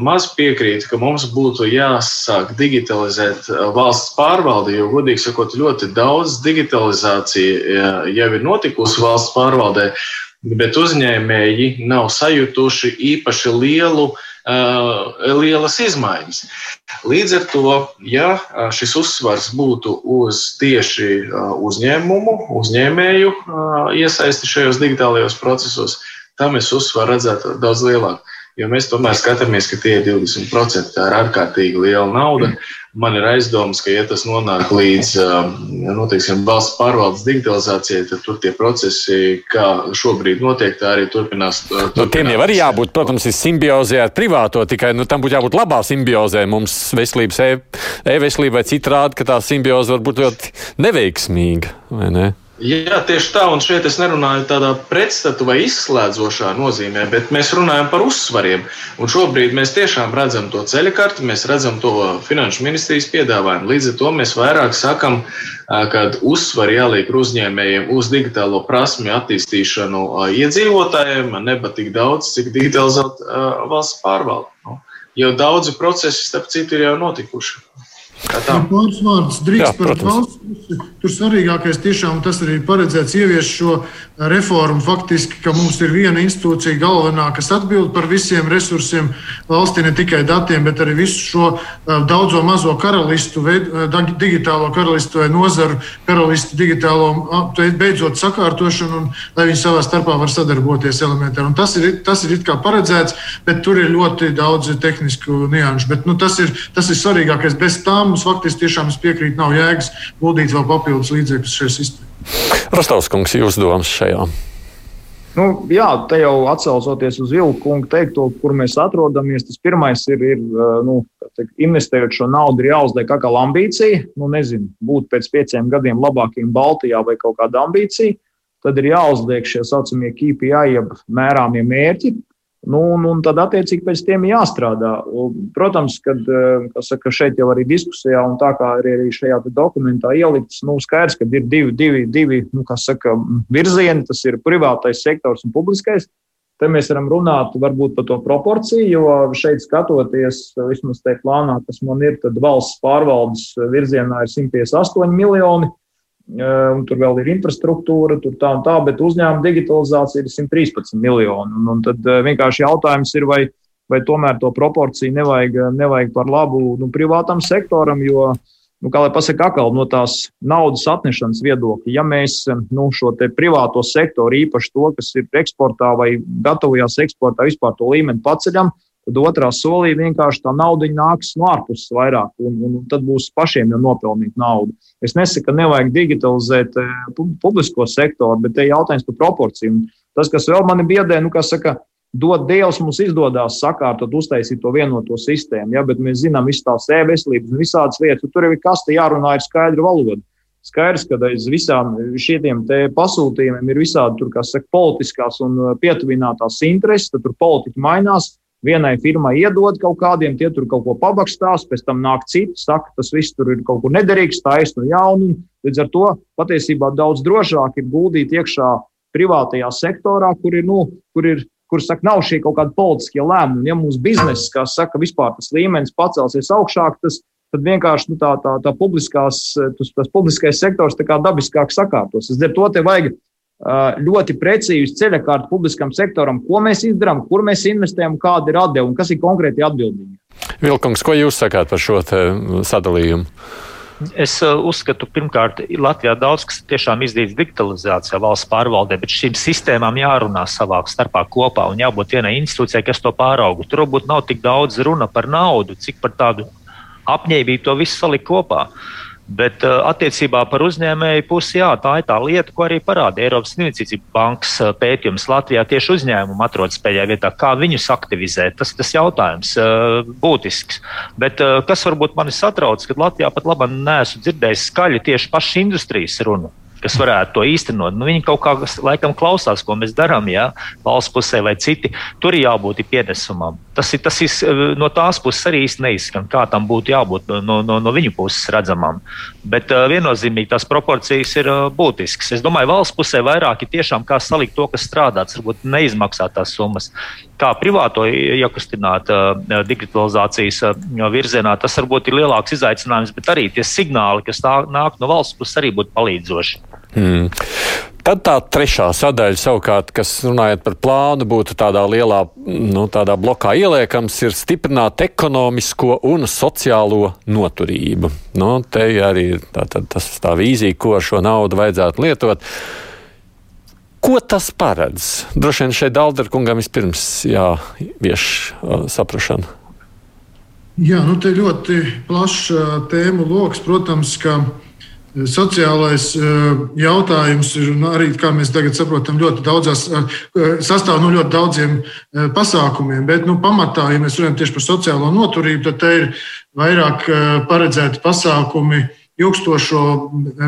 maz piekrītu, ka mums būtu jāsāk digitalizēt valsts pārvaldi, jo, godīgi sakot, ļoti daudz digitalizācija jau ir notikusi valsts pārvaldē, bet uzņēmēji nav sajutuši īpaši lielu Uh, lielas izmaiņas. Līdz ar to, ja uh, šis uzsvars būtu uz tieši uh, uzņēmumu, uzņēmēju iesaisti šajos digitālajos procesos, tam es uzsvaru redzētu daudz lielāku. Jo mēs tomēr skatāmies, ka tie ir 20%. Tā ir ārkārtīgi liela nauda. Man ir aizdomas, ka, ja tas nonāk līdz um, nu, teiksim, valsts pārvaldes digitalizācijai, tad tur tie procesi, kā šobrīd notiek, tā arī turpinās. turpinās. Nu, tiem jau arī jābūt, protams, ir simbiozē ar privāto, tikai nu, tam būtu jābūt labā simbiozē. Mums veselības e-veselība e vai citādi, ka tā simbioze var būt ļoti neveiksmīga. Vai ne? Jā, tieši tā, un šeit es nerunāju tādā pretstatu vai izslēdzošā nozīmē, bet mēs runājam par uzsvariem. Un šobrīd mēs tiešām redzam to ceļa karti, mēs redzam to finanšu ministrijas piedāvājumu. Līdz ar to mēs vairāk sakam, ka uzsvari jāliek uzņēmējiem uz digitālo prasmju attīstīšanu iedzīvotājiem, neba tik daudz, cik digitalizēt valsts pārvalde. Nu, jau daudzi procesi, starp citu, ir jau notikuši. Pāris vārdus drīkst Jā, par valsts pusi. Tur svarīgākais tiešām tas arī ir paredzēts ievies šo reformu. Faktiski, ka mums ir viena institūcija galvenā, kas atbild par visiem resursiem valstī, ne tikai datiem, bet arī visu šo daudzo mazo karalistu, digitālo karalistu vai nozaru karalistu digitālo beidzot sakārtošanu, un lai viņi savā starpā var sadarboties elementāri. Un tas ir, tas ir it kā paredzēts, bet tur ir ļoti daudz tehnisku nianšu. Bet, nu, tas, ir, tas ir svarīgākais. Bez tām mums faktiski tiešām es piekrītu, nav jēgas guldīt vēl papildus līdzekļus šajā sistēmā. Rostovskungs, jūs domas šajā? Nu, jā, te jau atsaucoties uz Vilkungu teikto, kur mēs atrodamies, tas pirmais ir, ir nu, teikt, investējot šo naudu, ir jāuzliek kā ambīcija. Nu, nezinu, būt pēc pieciem gadiem labākiem Baltijā vai kaut kāda ambīcija. Tad ir jāuzliek šie saucamie KPI, jeb mērāmie mērķi, Nu, un, un tad, attiecīgi, pēc tiem jāstrādā. Protams, kad eh, saka, šeit jau arī diskusijā, un tā kā arī šajā dokumentā ielikts, nu, skaidrs, ka ir divi, divi, divi nu, saka, virzieni. Tas ir privātais sektors un publiskais. Te mēs varam runāt varbūt par to proporciju, jo šeit skatoties, vismaz tajā plānā, kas man ir, tad valsts pārvaldes virzienā ir 158 miljoni un tur vēl ir infrastruktūra, tur tā un tā, bet uzņēmuma digitalizācija ir 113 miljoni. Un, un tad vienkārši jautājums ir, vai, vai tomēr to proporciju nevajag, nevajag par labu nu, privātam sektoram, jo, nu, kā lai pasaka, atkal no tās naudas atnešanas viedokļa, ja mēs nu, šo privāto sektoru, īpaši to, kas ir eksportā vai gatavojās eksportā, vispār to līmeni paceļam, tad otrā solī vienkārši tā nauda nāks no ārpuses vairāk, un, un, un tad būs pašiem jau nopelnīt naudu. Es nesaku, ka nevajag digitalizēt eh, publisko sektoru, bet te ir jautājums par proporciju. Tas, kas vēl mani biedē, nu, kas saka, dod Dievs, mums izdodas sakārtot, uztaisīt to vienoto sistēmu. Ja, bet mēs zinām, visas tās e-veselības un visādas lietas, tur ir kas te jārunā ir skaidra valoda. Skaidrs, ka aiz visām šiem pasūtījumiem ir visādi tur, saka, politiskās un pietuvinātās intereses, tad tur politiķi mainās. Vienai firmai iedod kaut kādiem, tie tur kaut ko pabakstās, pēc tam nāk citi, saka, tas viss tur ir kaut kur nederīgs, taisnu, jaunu. Līdz ar to patiesībā daudz drošāk ir guldīt iekšā privātajā sektorā, kur ir, nu, kur ir kur saka, nav šie kaut kādi politiskie lēmumi. Ja mūsu biznesa, kā saka, vispār tas līmenis pacelsies augšāk, tas, tad vienkārši nu, tā, tā, tā publiskās, tas, tas publiskais sektors dabiskāk sakārtos. Es ar to te vajag ļoti precīzi ceļakārtu publiskam sektoram, ko mēs izdarām, kur mēs investējam, kāda ir atdeve un kas ir konkrēti atbildīgi. Vilkungs, ko jūs sakāt par šo sadalījumu? Es uh, uzskatu, pirmkārt, Latvijā daudz kas tiešām izdīts digitalizācijā, valsts pārvaldē, bet šīm sistēmām jārunā savā starpā kopā un jābūt vienai institūcijai, kas to pārauga. Tur varbūt nav tik daudz runa par naudu, cik par tādu apņēmību to visu salikt kopā. Uh, Bet uh, attiecībā par uzņēmēju pusi, jā, tā ir tā lieta, ko arī parāda Eiropas Investīcija bankas uh, pētījums. Latvijā tieši uzņēmumi atrodas pēdējā vietā. Kā viņus aktivizēt, tas ir jautājums uh, būtisks. Bet kas varbūt mani satrauc, ka Latvijā pat labi neesmu dzirdējis skaļi tieši pašu industrijas runu kas varētu to īstenot. Nu, viņi kaut kā laikam klausās, ko mēs darām, ja valsts pusē vai citi. Tur ir jābūt pienesumam. Tas ir, tas ir eh, no tās puses arī īsti neizskan, kā tam būtu jābūt no, no, no viņu puses redzamam. Bet uh, viennozīmīgi tās proporcijas ir uh, būtiskas. Es domāju, valsts pusē vairāk ir tiešām kā salikt to, kas strādāts, varbūt neizmaksāt tās summas. Kā privāto iekustināt uh, digitalizācijas virzienā, tas varbūt ir lielāks izaicinājums, bet arī tie signāli, kas nāk no valsts puses, arī būtu palīdzoši. Hmm. Tad tā trešā sadaļa, savukārt, kas runājot par plānu, būtu tādā lielā nu, tādā blokā ieliekams, ir stiprināt ekonomisko un sociālo noturību. Nu, te arī ir tā, tā, tas, tā vīzija, ko ar šo naudu vajadzētu lietot. Ko tas paredz? Droši vien šeit Dalderkungam vispirms jāvieš saprašana. Jā, nu te ļoti plašs tēmu lokus. Protams, ka uh, Sociālais eh, jautājums ir arī, kā mēs tagad saprotam, ļoti daudzās, eh, sastāv no ļoti daudziem eh, pasākumiem. Bet nu, pamatā, ja mēs runājam tieši par sociālo noturību, tad te ir vairāk paredzēti pasākumi ilgstošo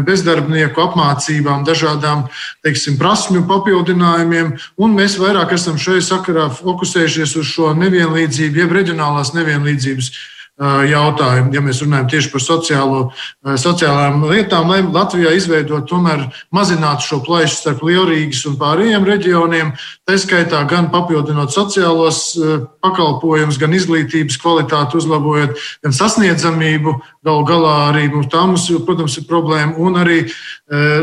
bezdarbnieku apmācībām, dažādām teiksim, prasmju papildinājumiem. Mēs vairāk esam šajā sakarā fokusējušies uz šo nevienlīdzību, jeb reģionālās nevienlīdzības jautājumu, ja mēs runājam tieši par sociālo, sociālām lietām, lai Latvijā izveidot tomēr mazinātu šo plaisu starp Lielrīgas un pārējiem reģioniem, tā skaitā gan papildinot sociālos pakalpojumus, gan izglītības kvalitāti uzlabojot, gan sasniedzamību, gal galā arī tā mums, protams, ir problēma, un arī,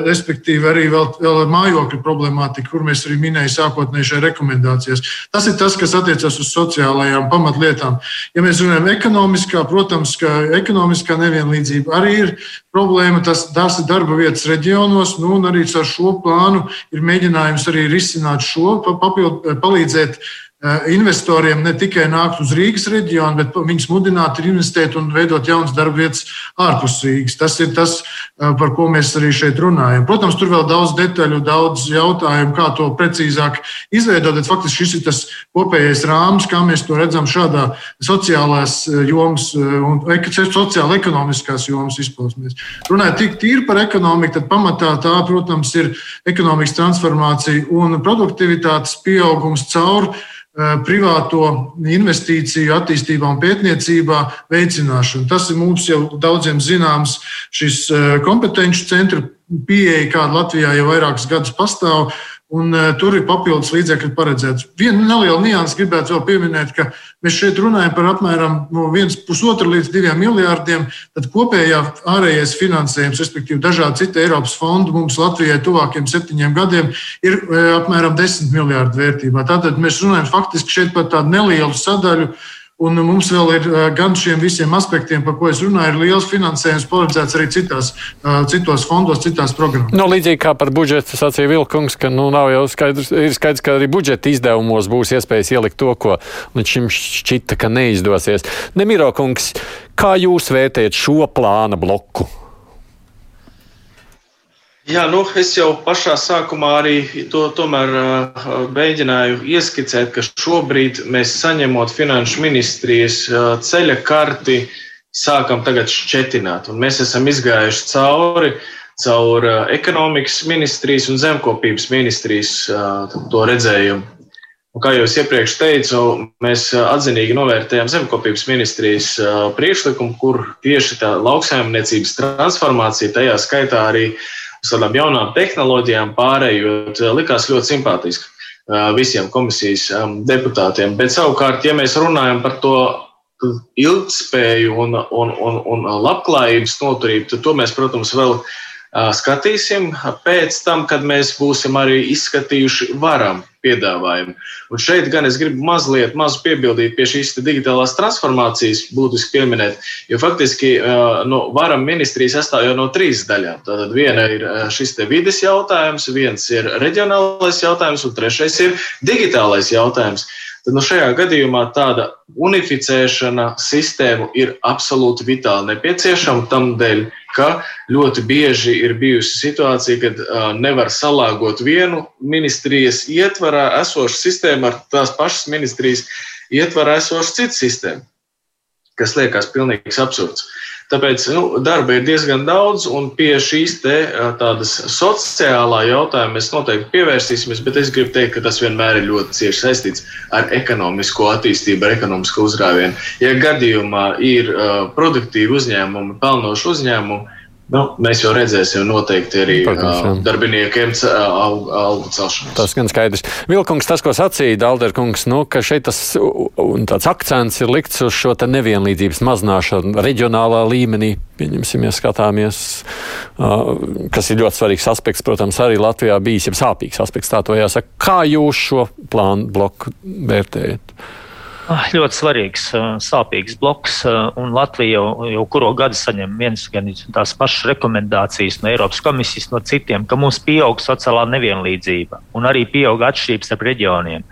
respektīvi, arī vēl, vēl mājokļu problemātika, kur mēs arī minējām sākotnēji šajā rekomendācijās. Tas ir tas, kas attiecas uz sociālajām pamatlietām. Ja mēs runājam ekonomiskā, protams, ka ekonomiskā nevienlīdzība arī ir problēma. Tas, tas ir darba vietas reģionos, nu, un arī ar šo plānu ir mēģinājums arī risināt šo, papildu, palīdzēt Eh, investoriem ne tikai nākt uz Rīgas reģionu, bet viņus mudināt investēt un veidot jaunas darba vietas ārpus Rīgas. Tas ir tas, eh, par ko mēs arī šeit runājam. Protams, tur vēl daudz detaļu, daudz jautājumu, kā to precīzāk izveidot, bet faktiski šis ir tas kopējais rāms, kā mēs to redzam šādā sociālās eh, jomas un sociāla-ekonomiskās jomas izpausmēs. Runājot tik tīri par ekonomiku, tad pamatā tā, protams, ir ekonomikas transformācija un produktivitātes pieaugums caur Eh, privāto investīciju attīstībā un pētniecībā veicināšanu. Tas ir mums jau daudziem zināms šis eh, kompetenci centra pieeja, kāda Latvijā jau vairākus gadus pastāv, un uh, tur ir papildus līdzekļi paredzēts. Vienu nelielu niansu gribētu vēl pieminēt, ka mēs šeit runājam par apmēram no 1,5 līdz 2 miljārdiem. Tad kopējā ārējais finansējums, respektīvi dažādi citi Eiropas fondi mums Latvijai tuvākiem septiņiem gadiem, ir uh, apmēram 10 miljārdu vērtībā. Tātad mēs runājam faktiski šeit par tādu nelielu sadaļu Un mums vēl ir gan šiem visiem aspektiem, par ko es runāju, ir liels finansējums paredzēts arī citās, citos fondos, citās programmās. Nu, līdzīgi kā par budžetu sacīja Vilkungs, ka nu, nav jau skaidrs, ir skaidrs, ka arī budžeta izdevumos būs iespējas ielikt to, ko līdz šim šķita, ka neizdosies. Nemiro kungs, kā jūs vērtējat šo plāna bloku? Jā, nu, es jau pašā sākumā arī to tomēr uh, mēģināju ieskicēt, ka šobrīd mēs saņemot finanšu ministrijas uh, ceļa karti, sākam tagad šķetināt. Un mēs esam izgājuši cauri, caur uh, ekonomikas ministrijas un zemkopības ministrijas to redzējumu. Un kā jau es iepriekš teicu, mēs atzinīgi novērtējam zemkopības ministrijas priekšlikumu, kur tieši tā lauksaimniecības transformācija, tajā skaitā arī uz tādām jaunām tehnoloģijām pārējot, likās ļoti simpātiski visiem komisijas deputātiem. Bet savukārt, ja mēs runājam par to ilgspēju un, un, un, un labklājības noturību, tad to mēs, protams, vēl skatīsim pēc tam, kad mēs būsim arī izskatījuši varam piedāvājumu. Un šeit gan es gribu mazliet mazu piebildīt pie šīs digitālās transformācijas, būtiski pieminēt, jo faktiski no varam ministrijas sastāv jau no trīs daļām. Tātad viena ir šis te vides jautājums, viens ir reģionālais jautājums un trešais ir digitālais jautājums tad nu, šajā gadījumā tāda unificēšana sistēmu ir absolūti vitāli nepieciešama. Tam dēļ, ka ļoti bieži ir bijusi situācija, kad uh, nevar salāgot vienu ministrijas ietvarā esošu sistēmu ar tās pašas ministrijas ietvarā esošu citu sistēmu, kas liekas pilnīgs absurds. Tāpēc nu, darba ir diezgan daudz, un pie šīs te, tādas sociālā jautājuma mēs noteikti pievērsīsimies, bet es gribu teikt, ka tas vienmēr ir ļoti cieši saistīts ar ekonomisko attīstību, ar ekonomisko uzrāvienu. Ja gadījumā ir produktīvi uzņēmumi, pelnoši uzņēmumi, Nu, mēs jau redzēsim, noteikti arī uh, darbiniekiem algu, algu celšanu. Tas gan skaidrs. Vilkungs, tas, ko sacīja Dalderkungs, nu, ka šeit tas tāds akcents ir likts uz šo nevienlīdzības mazināšanu reģionālā līmenī. Pieņemsim, ja skatāmies, kas ir ļoti svarīgs aspekts, protams, arī Latvijā bijis jau sāpīgs aspekts, tā to jāsaka. Kā jūs šo plānu bloku vērtējat? Ah, ļoti svarīgs, sāpīgs bloks, un Latvija jau, jau kuru gadu saņem viens gan tās pašas rekomendācijas no Eiropas komisijas, no citiem, ka mums pieaug sociālā nevienlīdzība un arī pieaug atšķirības starp reģioniem.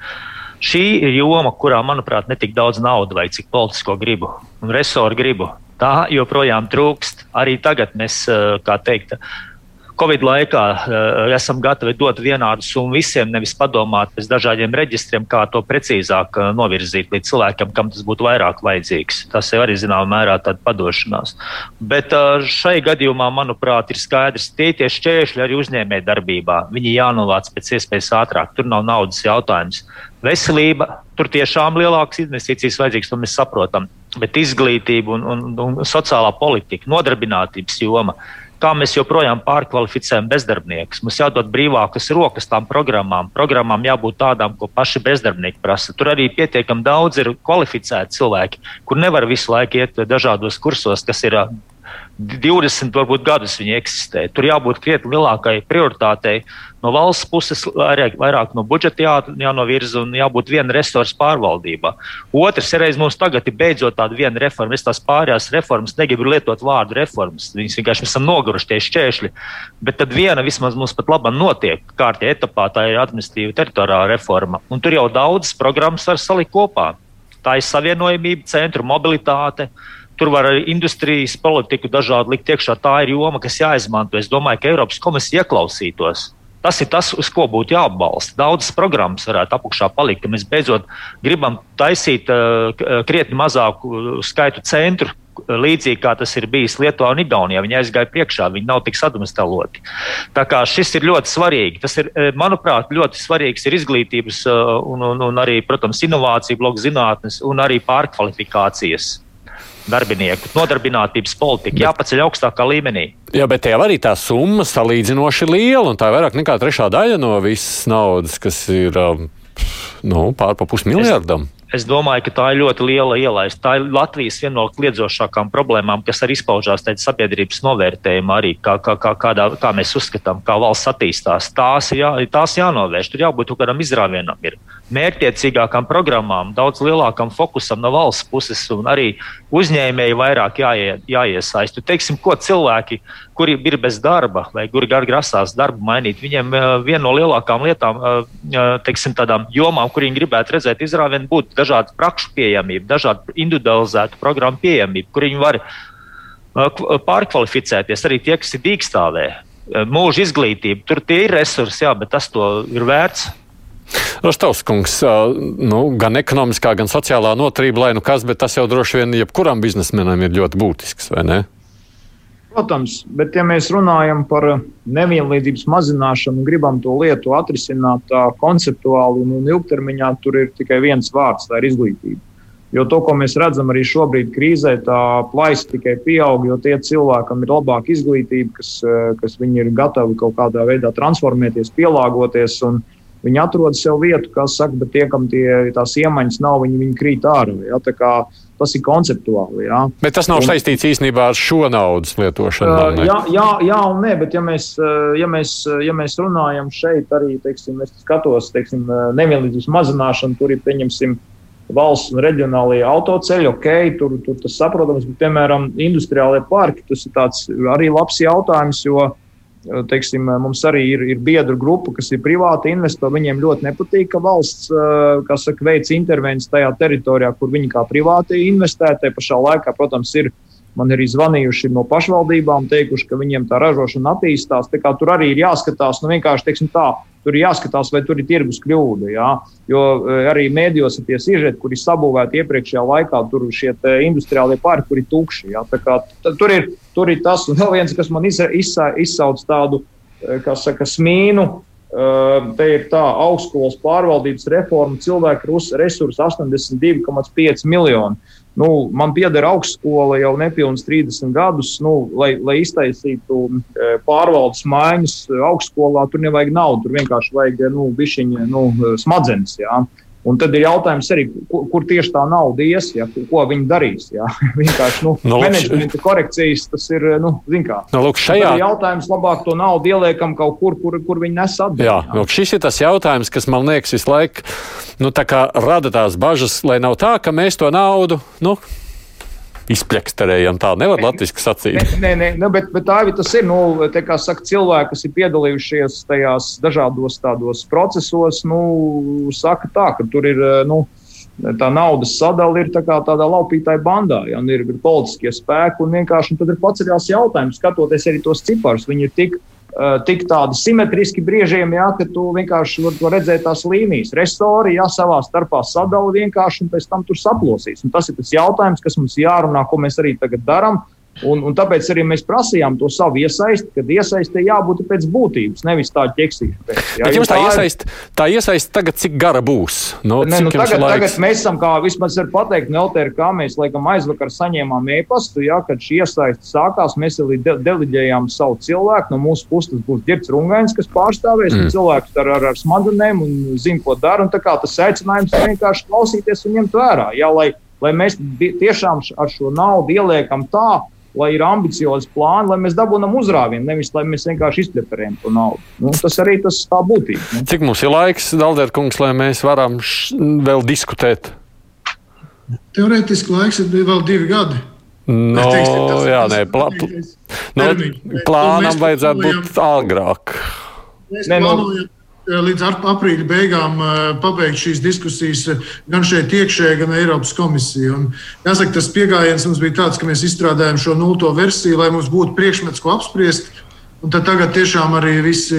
Šī ir joma, kurā, manuprāt, netik daudz naudas vai cik politisko gribu un resoru gribu. Tā joprojām trūkst. Arī tagad mēs, kā teikt, Covid laikā uh, esam gatavi dot vienādu summu visiem, nevis padomāt pēc dažādiem reģistriem, kā to precīzāk uh, novirzīt līdz cilvēkam, kam tas būtu vairāk vajadzīgs. Tas jau arī zināmā mērā tāda padošanās. Bet uh, šai gadījumā, manuprāt, ir skaidrs, tie tie šķēršļi arī uzņēmē darbībā. Viņi jānovāc pēc iespējas ātrāk. Tur nav naudas jautājums. Veselība, tur tiešām lielākas investīcijas vajadzīgas, to mēs saprotam. Bet izglītība un, un, un sociālā politika, nodarbinātības joma kā mēs joprojām pārkvalificējam bezdarbniekus. Mums jādod brīvākas rokas tām programmām. Programmām jābūt tādām, ko paši bezdarbnieki prasa. Tur arī pietiekami daudz ir kvalificēti cilvēki, kur nevar visu laiku iet dažādos kursos, kas ir 20 varbūt, gadus viņi eksistē. Tur jābūt krietni lielākai prioritātei no valsts puses, vairāk, vairāk no budžeta jā, jānovirza un jābūt viena resursa pārvaldībā. Otrs reiz mums tagad ir beidzot tāda viena reforma. Es tās pārējās reformas negribu lietot vārdu reformas. Viņas vienkārši esam noguruši tie šķēršļi. Bet tad viena vismaz mums pat labam notiek kārtībā etapā, tā ir administratīva teritoriālā reforma. Un tur jau daudzas programmas var salikt kopā. Tā ir savienojamība, centru mobilitāte. Uh, Tur var arī industrijas politiku dažādi likt iekšā. Tā ir joma, kas jāizmanto. Es domāju, ka Eiropas komisija ieklausītos. Tas ir tas, uz ko būtu jāatbalsta. Daudzas programmas varētu apakšā palikt, ka mēs beidzot gribam taisīt uh, krietni mazāku skaitu centru, līdzīgi kā tas ir bijis Lietuvā un Igaunijā. Viņi aizgāja priekšā, viņi nav tik sadrumstaloti. Tā kā šis ir ļoti svarīgi. Tas ir, manuprāt, ļoti svarīgs ir izglītības un, un, un arī, protams, inovāciju bloks zinātnes un arī pārkvalifikācijas darbinieku nodarbinātības politika jāpaceļ augstākā līmenī. Jā, bet tie arī tā summa salīdzinoši liela, un tā ir vairāk nekā trešā daļa no visas naudas, kas ir um, nu, pār pa pusmiljardam. Es... Es domāju, ka tā ir ļoti liela ielaista. Tā ir Latvijas viena no kliedzošākām problēmām, kas arī izpaužās tādā sabiedrības novērtējumā, arī kā, kā, kā, kādā, kā mēs uzskatām, kā valsts attīstās. Tās, jā, tās jānovērš, tur jābūt kādam izrāvienam. Ir mērķiecīgākām programmām, daudz lielākam fokusam no valsts puses un arī uzņēmēji vairāk jāie, jāiesaist. Teiksim, ko cilvēki, kuri ir bez darba vai kuri grasās darbu mainīt, viņiem uh, viena no lielākām lietām, uh, teiksim, tādām jomām, kur viņi gribētu redzēt izrāvienu, būtu dažādu prakšu pieejamība, dažādu individualizētu programmu pieejamība, kur viņi var pārkvalificēties arī tie, kas ir dīkstāvē mūža izglītība. Tur tie ir resursi, jā, bet tas to ir vērts. Rostovskungs, nu, gan ekonomiskā, gan sociālā noturība, lai nu kas, bet tas jau droši vien jebkuram biznesmenam ir ļoti būtisks, vai ne? Protams, bet ja mēs runājam par nevienlīdzības mazināšanu un gribam to lietu atrisināt tā konceptuāli un, ilgtermiņā, tur ir tikai viens vārds - tā ir izglītība. Jo to, ko mēs redzam arī šobrīd krīzē, tā plaisa tikai pieaug, jo tie cilvēkam ir labāka izglītība, kas, kas viņi ir gatavi kaut kādā veidā transformēties, pielāgoties. Un, Viņi atrod sev vietu, kas saka, bet tie, kam tie, tās iemaņas nav, viņi, viņi krīt ārā. Ja? Tas ir konceptuāli. Jā. Bet tas nav un, saistīts īstenībā ar šo naudas lietošanu. Uh, jā, jā, jā, un nē, bet ja mēs, ja mēs, ja mēs runājam šeit, arī teiksim, es skatos teiksim, nevienlīdzības mazināšanu, tur ir pieņemsim valsts un reģionālajie autoceļi, ok, tur, tur tas saprotams, bet, piemēram, industriālajie parki, tas ir arī labs jautājums, jo teiksim, mums arī ir, ir biedru grupa, kas ir privāti investori. Viņiem ļoti nepatīk, ka valsts saka, veic intervencijas tajā teritorijā, kur viņi kā privāti investē. Te pašā laikā, protams, ir Man ir izvanījuši no pašvaldībām, teikuši, ka viņiem tā ražošana attīstās. Tā tur arī ir jāskatās, nu vienkārši teiksim, tā, tur ir jāskatās, vai tur ir tirgus kļūda. Jā? Jo e, arī mēdījos ir tie sižeti, kuri sabūvēti iepriekšējā laikā, tur šie industriālie parki, kuri ir tukši. Kā, tur, ir, tur ir tas, un vēl viens, kas man izsauc tādu, e, kā saka, smīnu. E, te ir tā augstskolas pārvaldības reforma, cilvēku resursu 82,5 miljoni. Nu, man pieder augstskola jau nepilnīgi 30 gadus. Nu, lai, lai iztaisītu e, pārvaldes maiņas augstskolā, tur nevajag naudu. Tur vienkārši vajag nu, bišķiņa, nu, smadzenes. Jā. Un tad ir jautājums arī, kur, kur tieši tā nauda ies, ja, ko viņi darīs. Ja. Vienkārši nu, no, nu, menedžmenta korekcijas tas ir. Nu, kā, no, nu, lūk, šajā... jautājums labāk to naudu ieliekam kaut kur, kur, kur viņi nes atbildēt. Jā, jā. Lūk, šis ir tas jautājums, kas man liekas visu laiku nu, tā rada tās bažas, lai nav tā, ka mēs to naudu. Nu, izpleksterējam. Tā nevar latviešu sacīt. Nē, nē, nē bet, bet tā jau tas ir. Nu, te, saka, cilvēki, kas ir piedalījušies tajās dažādos tādos procesos, nu, saka tā, ka tur ir. Nu, Tā naudas sadale ir tā tādā laupītāja bandā, ja ir, ir politiskie spēki. Un vienkārši un tad ir paceļās jautājums, skatoties arī tos ciparus. Viņi ir tik Eh, tik tādi simetriski briežiem, jā, ka tu vienkārši vari redzēt tās līnijas. Restori jā, savā starpā sadala vienkārši un pēc tam tur saplosīs. Un tas ir tas jautājums, kas mums jārunā, ko mēs arī tagad darām. Un, un tāpēc arī mēs prasījām to savu iesaisti, kad iesaistē jābūt pēc būtības, nevis tā ķeksīša. Pēc, jā, Bet jums tā, tā iesaist, tā iesaist tagad, cik gara būs? No, ne, nu, tagad, tagad mēs esam, kā vismaz var pateikt, Neltēri, kā mēs laikam aizvakar saņēmām e-pastu, jā, kad šī iesaiste sākās, mēs arī de deliģējām savu cilvēku. No mūsu puses būs Girts Rungains, kas pārstāvēs mm. cilvēkus ar, ar, ar smadzenēm un zina, ko dara. Un tā kā tas aicinājums vienkārši klausīties un ņemt vērā. Jā, lai, lai mēs tiešām ar šo naudu ieliekam tā, lai ir ambiciozi plāni, lai mēs dabūjam uzrāvienu, nevis lai mēs vienkārši izpleperējam to naudu. Nu, tas arī tas tā būtība. Nu. Cik mums ir laiks, Daldēr kungs, lai mēs varam vēl diskutēt? Teorētiski laiks ir vēl divi gadi. No, teiksim, tas, jā, nē, plā, pl no, plānam vajadzētu būt agrāk. Mēs ne, nu, plānojam Eh, līdz aprīļa beigām eh, pabeigt šīs diskusijas eh, gan šeit iekšēji, gan Eiropas komisija. Un, jāsaka, tas pieejams mums bija tāds, ka mēs izstrādājām šo nulto versiju, lai mums būtu priekšmets, ko apspriest. Un tad tagad tiešām arī visi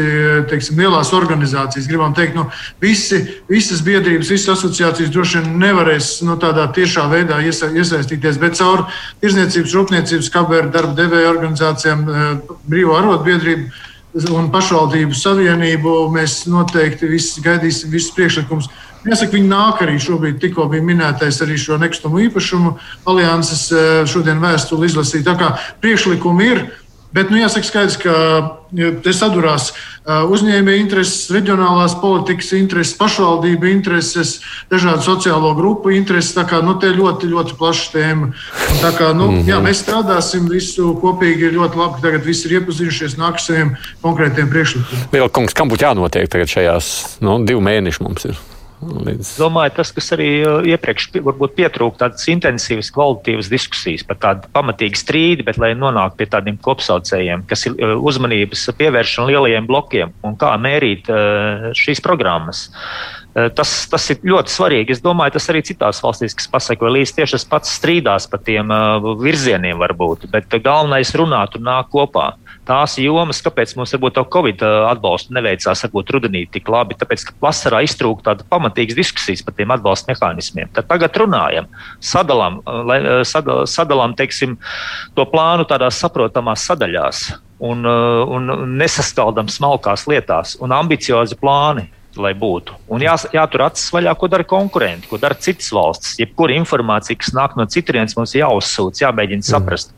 teiksim, lielās organizācijas, gribam teikt, nu, visi, visas biedrības, visas asociācijas droši vien nevarēs nu, tādā tiešā veidā iesa, iesaistīties, bet caur Tirzniecības, Rūpniecības, kaberu darba devēja organizācijām, brīvo arotbiedrību un pašvaldību savienību. Mēs noteikti visi gaidīsim visus priekšlikumus. Jāsaka, viņi nāk arī šobrīd, tikko bija minētais arī šo nekustamo īpašumu alianses eh, šodien vēstuli izlasīt. Tā kā priekšlikumi ir, Bet nu, jāsaka, skaidrs, ka te sadurās uzņēmēju intereses, reģionālās politikas intereses, pašvaldību intereses, dažādu sociālo grupu intereses. Tā kā nu, te ļoti, ļoti plaša tēma. Un tā kā nu, jā, mhm. mēs strādāsim visu kopīgi, ir ļoti labi, ka tagad visi ir iepazinušies, nāk saviem konkrētiem priekšlikumiem. Liela kungs, kam būtu jānotiek tagad šajās nu, divu mēnešu mums? Ir? Līdz... Domāju, tas, kas arī uh, iepriekš pietrūka tādas intensīvas, kvalitatīvas diskusijas par tādu pamatīgu strīdu, bet lai nonāktu pie tādiem kopsaucējiem, kas ir uh, uzmanības pievēršana lielajiem blokiem un kā mērīt uh, šīs programmas. Tas, tas ir ļoti svarīgi. Es domāju, tas arī citās valstīs, kas pasaka, līdz tieši tas pats strīdās par tiem virzieniem, varbūt. Bet galvenais runāt un nāk kopā tās jomas, kāpēc mums varbūt to Covid atbalstu neveicās varbūt rudenī tik labi, tāpēc, ka vasarā iztrūka tāda pamatīgas diskusijas par tiem atbalsta mehānismiem. Tad tagad runājam, sadalām, sadal, sadalām teiksim, to plānu tādās saprotamās sadaļās un, un nesaskaldam smalkās lietās un ambiciozi plāni lai būtu. Un jā, jātur acis vaļā, ko dara konkurenti, ko dara citas valstis. Jebkura informācija, kas nāk no citurienes, mums jāuzsūc, jāmēģina saprast.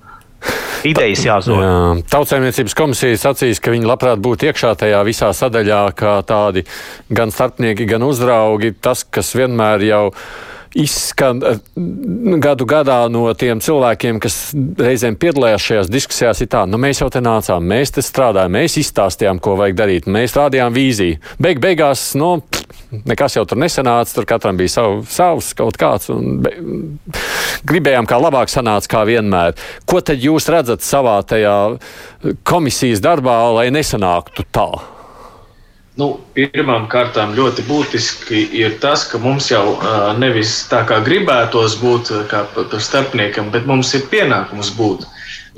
Idejas jāzog. Jā. Tautsēmniecības komisija sacīs, ka viņi labprāt būtu iekšā tajā visā sadaļā, kā tādi gan starpnieki, gan uzraugi. Tas, kas vienmēr jau ir izskan eh, gadu gadā no tiem cilvēkiem, kas reizēm piedalījās šajās diskusijās, ir tā, nu mēs jau te nācām, mēs te strādājām, mēs izstāstījām, ko vajag darīt, mēs rādījām vīziju. Beig beigās, nu, nekas jau tur nesanāca, tur katram bija savu, savs kaut kāds, un be, gribējām, kā labāk sanāca, kā vienmēr. Ko tad jūs redzat savā tajā komisijas darbā, lai nesanāktu tā? Nu, Pirmām kārtām ļoti būtiski ir tas, ka mums jau nevis tā kā gribētos būt kā par starpniekam, bet mums ir pienākums būt.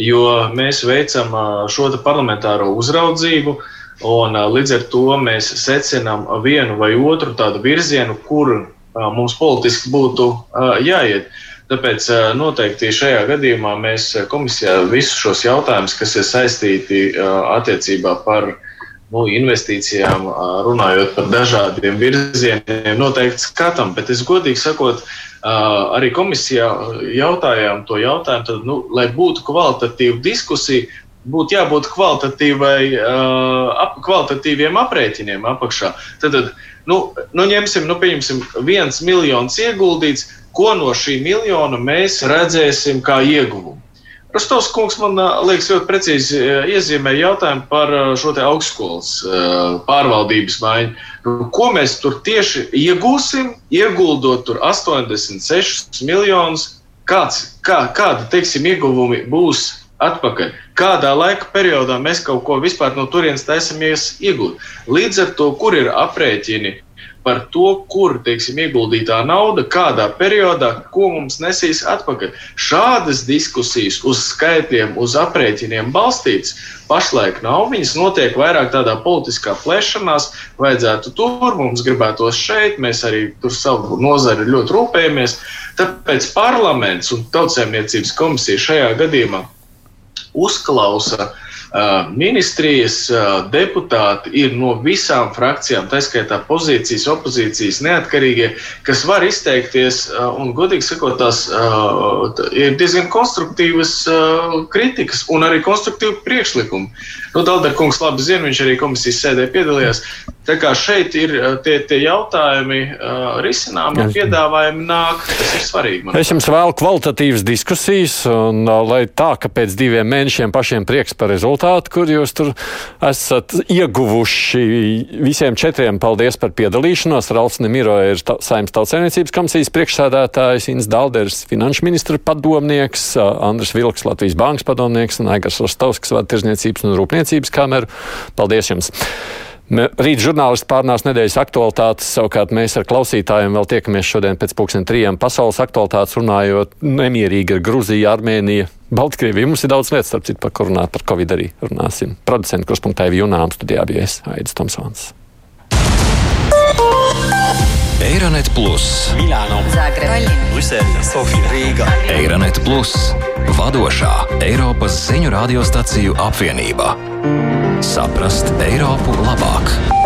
Jo mēs veicam šo parlamentāro uzraudzību, un līdz ar to mēs secinām vienu vai otru tādu virzienu, kur mums politiski būtu jāiet. Tāpēc noteikti šajā gadījumā mēs komisijā visus šos jautājumus, kas ir saistīti attiecībā par nu, investīcijām, runājot par dažādiem virzieniem, noteikti skatām. Bet es godīgi sakot, arī komisijā jautājām to jautājumu, tad, nu, lai būtu kvalitatīva diskusija, būtu jābūt ap, kvalitatīviem aprēķiniem apakšā. Tad, nu, nu, ņemsim, nu, pieņemsim, viens miljons ieguldīts, ko no šī miljona mēs redzēsim kā ieguvumu. Rostovs kungs man liekas ļoti precīzi iezīmē jautājumu par šo te augstskolas pārvaldības maiņu. Nu, ko mēs tur tieši iegūsim, ieguldot tur 86 miljonus? Kāds, kā, kāda, teiksim, ieguvumi būs atpakaļ? Kādā laika periodā mēs kaut ko vispār no turienes taisamies iegūt? Līdz ar to, kur ir aprēķini par to, kur teiksim, ieguldītā nauda, kādā periodā, ko mums nesīs atpakaļ. Šādas diskusijas uz skaitļiem, uz aprēķiniem balstītas pašlaik nav. Viņas notiek vairāk tādā politiskā plešanās, vajadzētu tur, mums gribētos šeit, mēs arī tur savu nozari ļoti rūpējamies. Tāpēc parlaments un tautsēmniecības komisija šajā gadījumā uzklausa uh, Ministrijas deputāti ir no visām frakcijām, tā skaitā pozīcijas, opozīcijas, neatkarīgie, kas var izteikties un, godīgi sakot, tās ir diezgan konstruktīvas kritikas un arī konstruktīvi priekšlikumi. Nu, Dalderkungs labi zina, viņš arī komisijas sēdē piedalījās. Tā kā šeit ir tie, tie jautājumi uh, risināmi un piedāvājumi nāk, tas ir svarīgi. Es jums vēlu kvalitatīvas diskusijas, un uh, lai tā, ka pēc diviem mēnešiem pašiem prieks par rezultātu, kur jūs tur esat ieguvuši visiem četriem, paldies par piedalīšanos. Rauls Nemiro ir ta, Saimnes tautsēmniecības komisijas priekšsēdētājs, Ins Dalders, finanšu ministra padomnieks, uh, Andris Vilks, Latvijas bankas padomnieks un Aigars Rostovskis, vada tirzniecības un rūpniecības kameru. Paldies jums! Rīt žurnālisti pārnās nedēļas aktualitātes, savukārt mēs ar klausītājiem vēl tiekamies šodien pēc pusdien trijiem pasaules aktualitātes runājot nemierīgi ar Gruziju, Armēniju, Baltkrieviju. Mums ir daudz lietas, starp citu, par ko runāt, par Covid arī runāsim. Producents Kruspunktā Junām studijā bija es, Aidis Tomsons. Eironet Plus, Milāno, Zagreba, Brisele, Sofija, Rīga. Eironet Plus, vadošā Eiropas ziņu radiostaciju apvienība. Saprast Eiropu labāk!